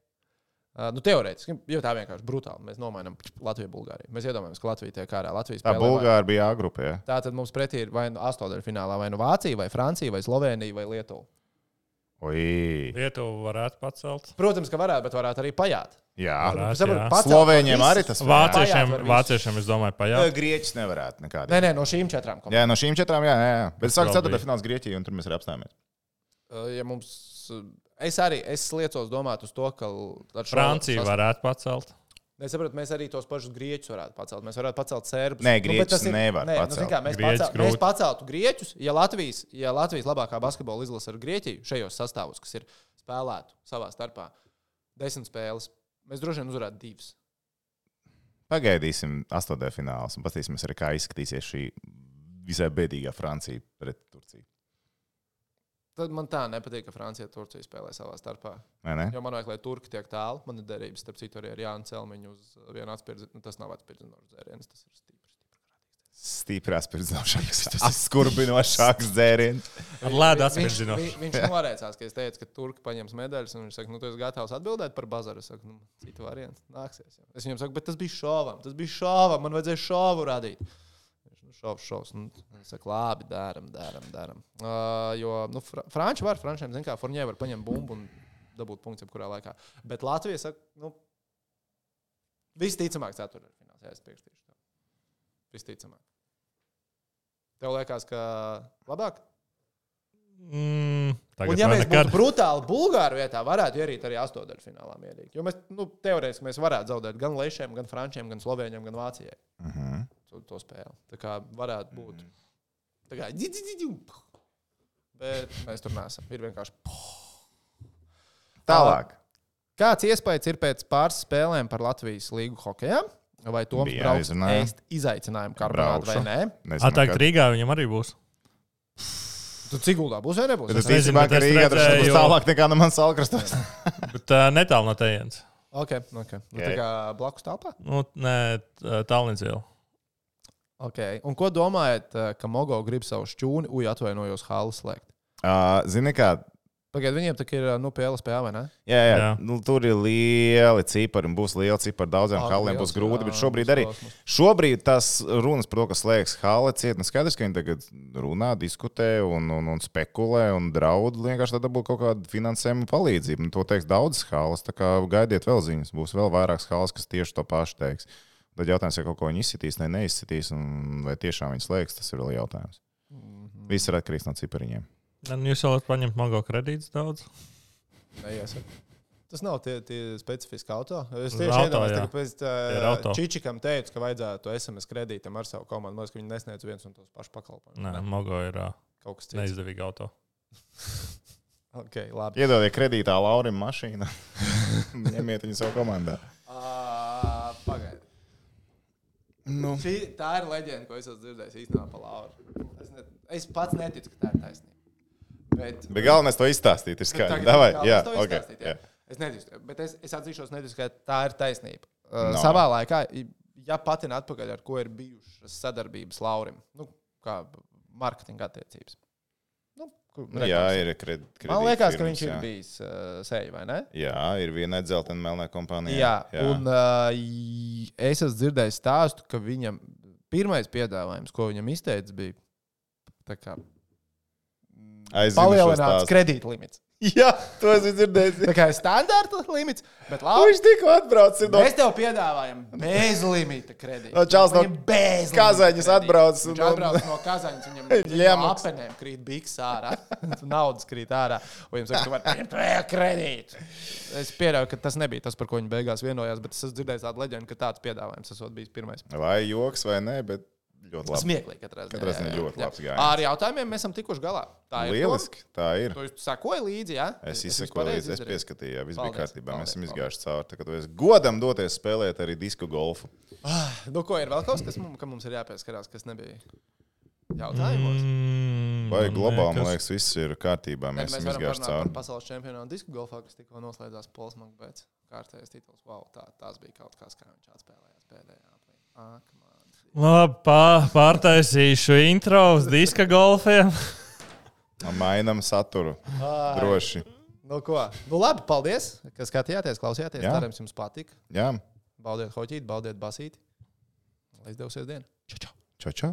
Uh, nu, teorētiski, jo tā vienkārši brutāli. Mēs nomainām Latviju, Bulgāriju. Mēs iedomājamies, ka Latvija tiek ārā. Latvijas Tā spēlē vai- bija A grupē. jā. Tā tad mums pretī ir vai nu astotdaļfinālā, vai nu Vācija, vai Francija, vai Slovenija, vai Lietuva. Oi. Lietuva varētu pacelt. Protams, ka varētu, bet varētu arī pajāt. Jā, Varētu, Saprot, jā. pacelt Slovēņiem arī tas Vāciešiem, var visus. vāciešiem es domāju, pajāt. Grieķis nevarētu nekādā. Nē, nē, no šīm četrām komandām. Jā, no šīm četrām, jā, jā. jā. Bet sāk vēl ceturtā fināls Grieķija, un tur mēs arī apstājāmies. Ja mums, es arī es liecos domāt uz to, ka Francija sas- varētu pacelt. Es saprotu, mēs arī tos pašus grieķus varētu pacelt. Mēs varētu pacelt serbus. Nē, Nu, bet tas grieķus ir- nevar nē, nu, pacelt. zini kā, mēs, Grieķus pacel, mēs grūti. paceltu grieķus, ja Latvijas, ja Latvijas labākā basketbola izlase ar Grieķiju šajos sastāvos, kas ir spēlētu savā starpā, desmit spēles, mēs droši vien uzvarētu divas. Pagaidīsim astotā fināls un paskatīsimies, kā izskatīsies šī visai bēdīgā Francija pret Turciju. Tad man tā nepatīk, ka Francija un Turcija spēlē savā starpā. Jo man vajag, lai turki tiek tālu. Man ir derības, starp citu, arī ar Jānu Celmiņu uz vienu atspērdzienu. Nu, tas nav atspērdzinošs dzēriens, tas ir stiprs. Stiprās pirmsdāvšanas, tas skurbinošāks dzēriens. Ar lēdu Viņš, atspērdzinošu. viņš, viņš noreicās, ka es teicu, ka turki paņems medaļas, un viņš saka, nu, tu esi gatavs atbildēt par bazaru. Es saku, nu, citu variantu nāksies. Es viņam saku, bet tas bija šovam, tas bija šovam, man vajadzēja šovu radīt. Nu, šovs, šovs. Nu, es saku, labi, dārām, dārām, dārām. Uh, jo, nu, fr franči var, frančiem, zin kā, Forņē var paņemt bumbu un dabūt punktu jebkurā laikā. Bet Latvija saka, nu, visticamāk, ceturtdaļfināls, jā, es piekritīšu. tev. Visticamāk. Tev liekas, ka labāk? Mm, Un, ja mēs būtu brutāli Bulgāru vietā, varētu ierīt arī astotdaļfinālā mierīgi. Jo mēs, nu, teorētiski mēs varētu zaudēt gan Lešiem, gan Frančiem, gan Slovēņiem, gan Vācijai Uh -huh. To, to spēli. Tā kā varētu būt. Tā kā, dzi, dzi, dzi, dzi. Bet mēs tur neesam. Ir vienkārši. Tālāk. Kāds iespējas ir pēc pāris spēlēm par Latvijas līgu hokeja? Vai Toms Bija brauks jāizrunā. ēst izaicinājumu karbonātu vai Braukšu. nē? Nezinu, Atāk kad- Rīgā viņam arī būs. Tu cik guldā būs vai nebūs? Bet Es es nezinu, īstenībā, bet ka es Rīgā tas redzēju- būs tālāk nekā no manas salkrastos. Bet netālu no tejienes. Ok, ok. Nu, tā kā blakus telpā? Nu, nē, Tallinas iela. Okay. Un ko domājat, eh, ka Mogo grib savu šķūni, uj, atvainojos, halu slēgt? Uh, Zini, kā Pagaidiet, viņiem tā ir eh, nu, PLSPA vai ne? Jā, jā. jā. Nu, tur ir lieli cipari un būs liela cipara. Daudziem Ak, haliem būs grūti, jā, bet šobrīd arī. kosmos. Šobrīd tas runas par to, ka slēgs hale ciet. Nu, skaidrs, ka viņi tagad runā, diskutē un, un, un spekulē un draud. Vienkārši tad būs kaut kāda finansējuma palīdzība. Un to teiks daudzas halas. Tā kā gaidiet vēl ziņas. Būs vēl vairākas halas, kas tieši to pašu teiks. Tad jautājums, ja kaut ko viņi izsitīs, ne neizsitīs, un vai tiešām viņi slēgs, tas ir vēl jautājums. Mhm. Viss ir atkarīgs no cipariņiem. Un jūs jau varat paņemt mago kredītus daudz. Neiesaka. Tas nav tie, tie specifiski auto. Es tieši auto, iedomājos, ka pēc uh, Čičikam teicu, ka vajadzētu SMS kredītam ar savu komandu. Man liekas, ka viņi nesniedz viens un tos pašus pakalpojumus. Nē, mago ir uh, Kaut kas cits. neizdevīgi auto. Okay, labi. Iedodiet kredītā Laurim mašīnu. Ņemiet viņu savā komandā. Uh, Pagaidiet. Nu. Šī, tā ir leģenda, ko es esmu dzirdējis īstenībā par Lauru. Es, ne, es pats neticu, ka tā ir taisnība. Bet, Bet galvenais to izstāstīt ir skaidrs. Davai, jā, to okay, izstāstīt, jā. jā. Es neticu, bet es, es atzīšos, neticu, ka tā ir taisnība. Uh, No. no. Savā laikā, ja patina atpakaļ, ar ko ir bijušas sadarbības Laurim, nu, kā mārketinga attiecības. Nu, jā, ir kredīts. Man liekas, ka viņš ir bijis uh, seja, vai ne? Jā, ir viena dzeltena melnā kompānija. Jā, jā. un uh, es esmu dzirdējis stāstu, ka viņam pirmais piedāvājums, ko viņam izteicis, bija kā šo palielināts kredītlimits. Jā, to es dzirdēju. Tā kā ir standarta limits, bet labi. Viņš tikko atbraucis no Mēs tev piedāvājam bez limita kredītu. No Čāls no Kazaņas atbrauc Viņš no- atbrauc no Kazaņas. Viņam no Ļemuks. apenēm krīt biks ārā. Naudas krīt ārā. Un viņam saka, tu vari paņemt vēl kredītu. Es pieļauju, ka tas nebija tas, par ko viņi beigās vienojās, bet es esmu dzirdējis tādu leģendu, ka tāds piedāvājums esot bijis pirmais. Vai joks vai nē, bet ļoti labi. Smieklīgi katrā ziņā. Katrā ziņā jā, jā. ļoti labs gājiens. Ar jautājumiem mēs esam tikuši galā. Tā ir. Lieliski, tā ir. Tu sekoji līdzi, jā? Es pareizi līdzi, es pieskatīju, jā, viss bija Paldies, kārtībā. Mēs esam paldies, izgājuši cauri. Tu esi godam doties spēlēt arī disku golfu. Nu, ko ir vēl kaut kas, kas mums, ka mums ir jāpieskarās, kas nebija jautājumos? Mm, Vai globāli, man liekas- viss ir kārtībā. Mēs mēs esam izgājuši cauri. pasaules čempionu disku golfā, kas tikko noslēdzās Pols Makbēts. Kārtējais tituls. Wow, tā, tās bija kaut kas, kā viņš atspēlējās pēdējā aplī. Man. Labi, pā, pārtaisīšu intro uz diska golfiem. Mainam saturu. Droši. Nu, ko? Nu, labi, paldies, ka skatījāties, klausījāties. Jā. Cerams, jums patika. Jā, Baudiet hoķīt, baudiet basīti. Lai izdevsies diena. Čau, čau! čau, čau.